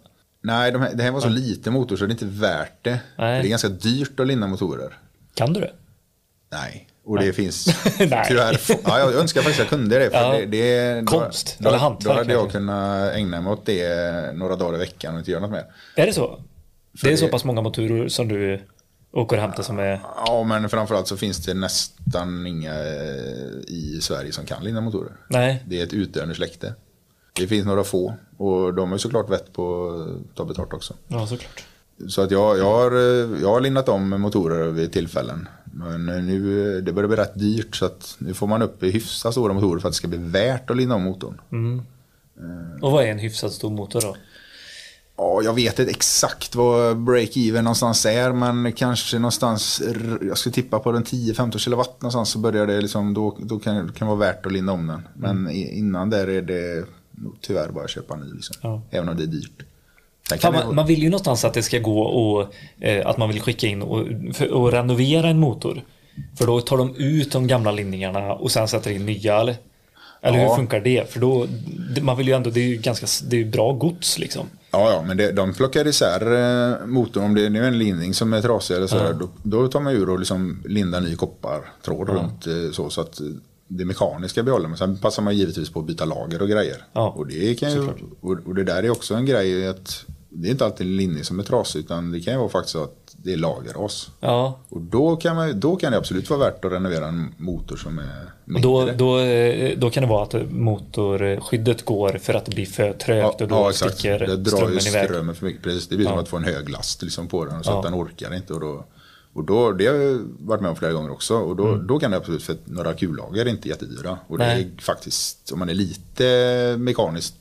[SPEAKER 5] Nej, de här, det här var så liten motor så det är inte värt det.
[SPEAKER 2] Nej.
[SPEAKER 5] Det är ganska dyrt att linda motorer.
[SPEAKER 2] Kan du det?
[SPEAKER 5] Nej, och det finns
[SPEAKER 2] Nej.
[SPEAKER 5] tyvärr ja, Jag önskar faktiskt att jag kunde det. För
[SPEAKER 2] Ja.
[SPEAKER 5] det, det då-
[SPEAKER 2] Konst,
[SPEAKER 5] då,
[SPEAKER 2] eller
[SPEAKER 5] Då
[SPEAKER 2] hantverk
[SPEAKER 5] hade jag
[SPEAKER 2] kanske.
[SPEAKER 5] kunnat ägna mig åt det några dagar i veckan och inte göra något mer.
[SPEAKER 2] Är det så? Det är
[SPEAKER 5] det-
[SPEAKER 2] så pass många motorer som du åker och hämtar som är...
[SPEAKER 5] Ja, men framförallt så finns det nästan inga eh, i Sverige som kan linda motorer.
[SPEAKER 2] Nej.
[SPEAKER 5] Det är ett utdöende släkte. Det finns några få och de har ju såklart vett på att ta betalt också.
[SPEAKER 2] Ja, såklart.
[SPEAKER 5] Så att jag, jag, har, eh, jag har lindat om motorer vid tillfällen. Men nu, eh, det börjar bli rätt dyrt så att nu får man upp hyfsat stora motorer för att det ska bli värt att linda om motorn.
[SPEAKER 2] Och vad är en hyfsat stor motor då?
[SPEAKER 5] Ja, jag vet inte exakt vad break-even någonstans är, men kanske någonstans, jag skulle tippa på den 10-15 kilowatt någonstans så börjar det liksom, då, då kan det vara värt att linda om den. Men i- innan där är det tyvärr bara att köpa ny liksom.
[SPEAKER 2] Ja.
[SPEAKER 5] Även om det är dyrt.
[SPEAKER 2] Fan, man, man vill ju någonstans att det ska gå och eh, att man vill skicka in och, för, och renovera en motor. För då tar de ut de gamla linningarna och sen sätter in nya eller? Eller
[SPEAKER 5] Ja.
[SPEAKER 2] hur funkar det? För då, man vill ju ändå, det är ju ganska, det är bra gods liksom.
[SPEAKER 5] Ja, ja, men det, de plockar isär eh, motorn. Om det är en linning som är trasig eller sådär, då, då tar man ur och liksom lindar ny koppartråd runt eh, så, så att eh, det mekaniska behåller. Men sen passar man givetvis på att byta lager och grejer.
[SPEAKER 2] Ja,
[SPEAKER 5] och, det kan ju, och, och det där är också en grej att det är inte alltid en linning som är trasig utan det kan ju vara faktiskt så att det är lagerras.
[SPEAKER 2] Ja,
[SPEAKER 5] Och då kan, man, då kan det absolut vara värt att renovera en motor som är
[SPEAKER 2] och
[SPEAKER 5] mindre.
[SPEAKER 2] då, då, eh, då kan det vara att motorskyddet går för att det blir för trögt och då sticker
[SPEAKER 5] Det drar
[SPEAKER 2] strömmen iväg.
[SPEAKER 5] strömmen för mycket. Precis. Det blir som
[SPEAKER 2] Ja.
[SPEAKER 5] att få en hög last liksom på den så
[SPEAKER 2] Ja.
[SPEAKER 5] att den orkar inte. Och då, och då, det har jag varit med om flera gånger också. Och då, då kan det absolut, för att några kullager är inte jättedyra. Och det
[SPEAKER 2] Mm. Nej.
[SPEAKER 5] är faktiskt, om man är lite mekaniskt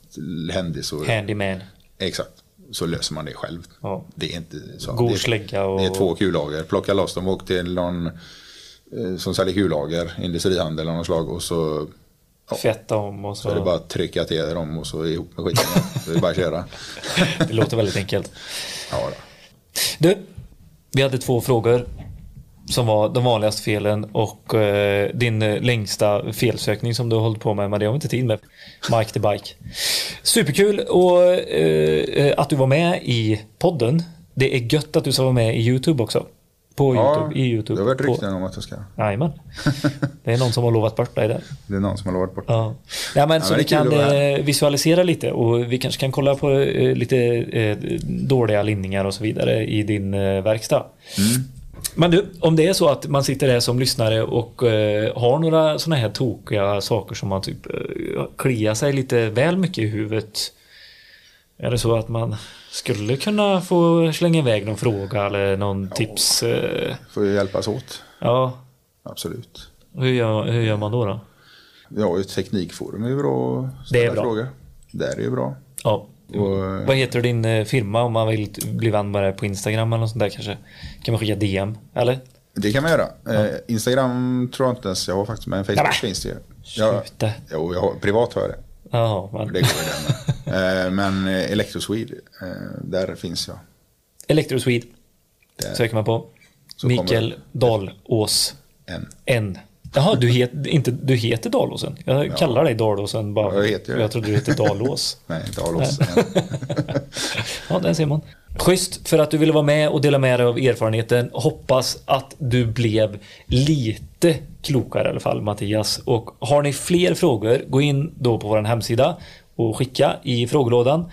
[SPEAKER 5] händig så,
[SPEAKER 2] Handyman.
[SPEAKER 5] exakt, så löser man det själv.
[SPEAKER 2] Ja.
[SPEAKER 5] Det är inte så.
[SPEAKER 2] God
[SPEAKER 5] det, är-
[SPEAKER 2] slägga och-
[SPEAKER 5] Det är två kullager. Plocka loss dem och åk till någon eh, som säljer kullager, industrihandel av något slag. Och så Ja.
[SPEAKER 2] Fetta om och så.
[SPEAKER 5] så är det bara att trycka till dem och så ihop med skiten. Så det är bara att köra.
[SPEAKER 2] det låter väldigt enkelt.
[SPEAKER 5] Ja, då.
[SPEAKER 2] Du, vi hade två frågor. Som var de vanligaste felen och eh, din eh, längsta felsökning som du har hållit på med, men det har vi inte tid med. Mike the Bike. Superkul och eh, att du var med i podden. Det är gött att du ska vara med i YouTube också. På
[SPEAKER 5] Ja,
[SPEAKER 2] YouTube. I YouTube.
[SPEAKER 5] Det har varit
[SPEAKER 2] På-
[SPEAKER 5] rykten om att jag ska.
[SPEAKER 2] Jajamän. Det är någon som har lovat bort dig där.
[SPEAKER 5] Det är någon som har lovat bort.
[SPEAKER 2] Ja. Ja, men så
[SPEAKER 5] men
[SPEAKER 2] vi kan eh, visualisera lite och vi kanske kan kolla på eh, lite eh, dåliga linningar och så vidare i din eh, verkstad.
[SPEAKER 5] Mm.
[SPEAKER 2] Men du, om det är så att man sitter där som lyssnare och eh, har några sådana här tokiga saker som man typ eh, kliar sig lite väl mycket i huvudet. Är det så att man skulle kunna få slänga iväg någon fråga eller någon tips? Eh,
[SPEAKER 5] Får ju hjälpas åt.
[SPEAKER 2] ja,
[SPEAKER 5] Absolut.
[SPEAKER 2] hur gör, hur gör man då? då?
[SPEAKER 5] Vi har ju ett teknikforum, det är bra att
[SPEAKER 2] Det är
[SPEAKER 5] ställa
[SPEAKER 2] bra.
[SPEAKER 5] frågor. Där är ju bra.
[SPEAKER 2] Ja.
[SPEAKER 5] Och,
[SPEAKER 2] Vad heter din eh, firma om man vill bli vän med dig på Instagram eller något sånt där kanske? Kan man skicka DM? Eller?
[SPEAKER 5] det kan man göra. Eh, Instagram tror jag inte ens jag har faktiskt, men Facebook finns det ju. Jag,
[SPEAKER 2] Sluta.
[SPEAKER 5] jo, jag har, privat har jag det.
[SPEAKER 2] Jaha, men...
[SPEAKER 5] Det går med. Eh, Men Electroswede, där finns jag.
[SPEAKER 2] Electroswede söker man på.
[SPEAKER 5] Så
[SPEAKER 2] Mikael Dalås
[SPEAKER 5] En.
[SPEAKER 2] N. Jaha, du, het, inte, du heter Dalåsen? Jag kallar dig Dalåsen bara.
[SPEAKER 5] Ja, jag heter det.
[SPEAKER 2] jag trodde du hette Dalås.
[SPEAKER 5] Nej, inte Alås. En.
[SPEAKER 2] Ja, där ser man. Schysst för att du ville vara med och dela med dig av erfarenheten. Hoppas att du blev lite klokare i alla fall Mattias. Och har ni fler frågor, gå in då på vår hemsida och skicka i frågelådan.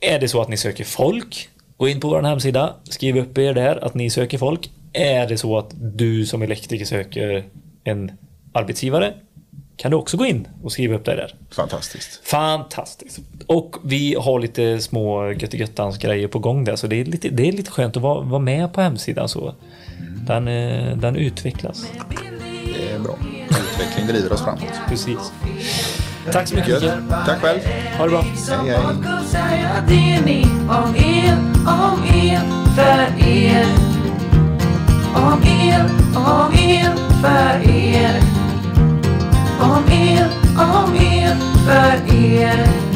[SPEAKER 2] Är det så att ni söker folk Gå in på vår hemsida, skriv upp er där att ni söker folk. Är det så att du som elektriker söker en arbetsgivare kan du också gå in och skriva upp dig där.
[SPEAKER 5] Fantastiskt.
[SPEAKER 2] Fantastiskt. Och vi har lite små göttigöttans grejer på gång där så det är lite, det är lite skönt att vara, vara med på hemsidan så. Mm. Den, eh, den utvecklas.
[SPEAKER 5] Det är bra. Utveckling driver oss framåt.
[SPEAKER 2] Precis. Tack så mycket.
[SPEAKER 5] Gött. Tack själv.
[SPEAKER 2] Ha det bra.
[SPEAKER 5] Hej, hej.
[SPEAKER 4] Om er, om er, för er. Om er, om er, för er. Om er, om er, för er.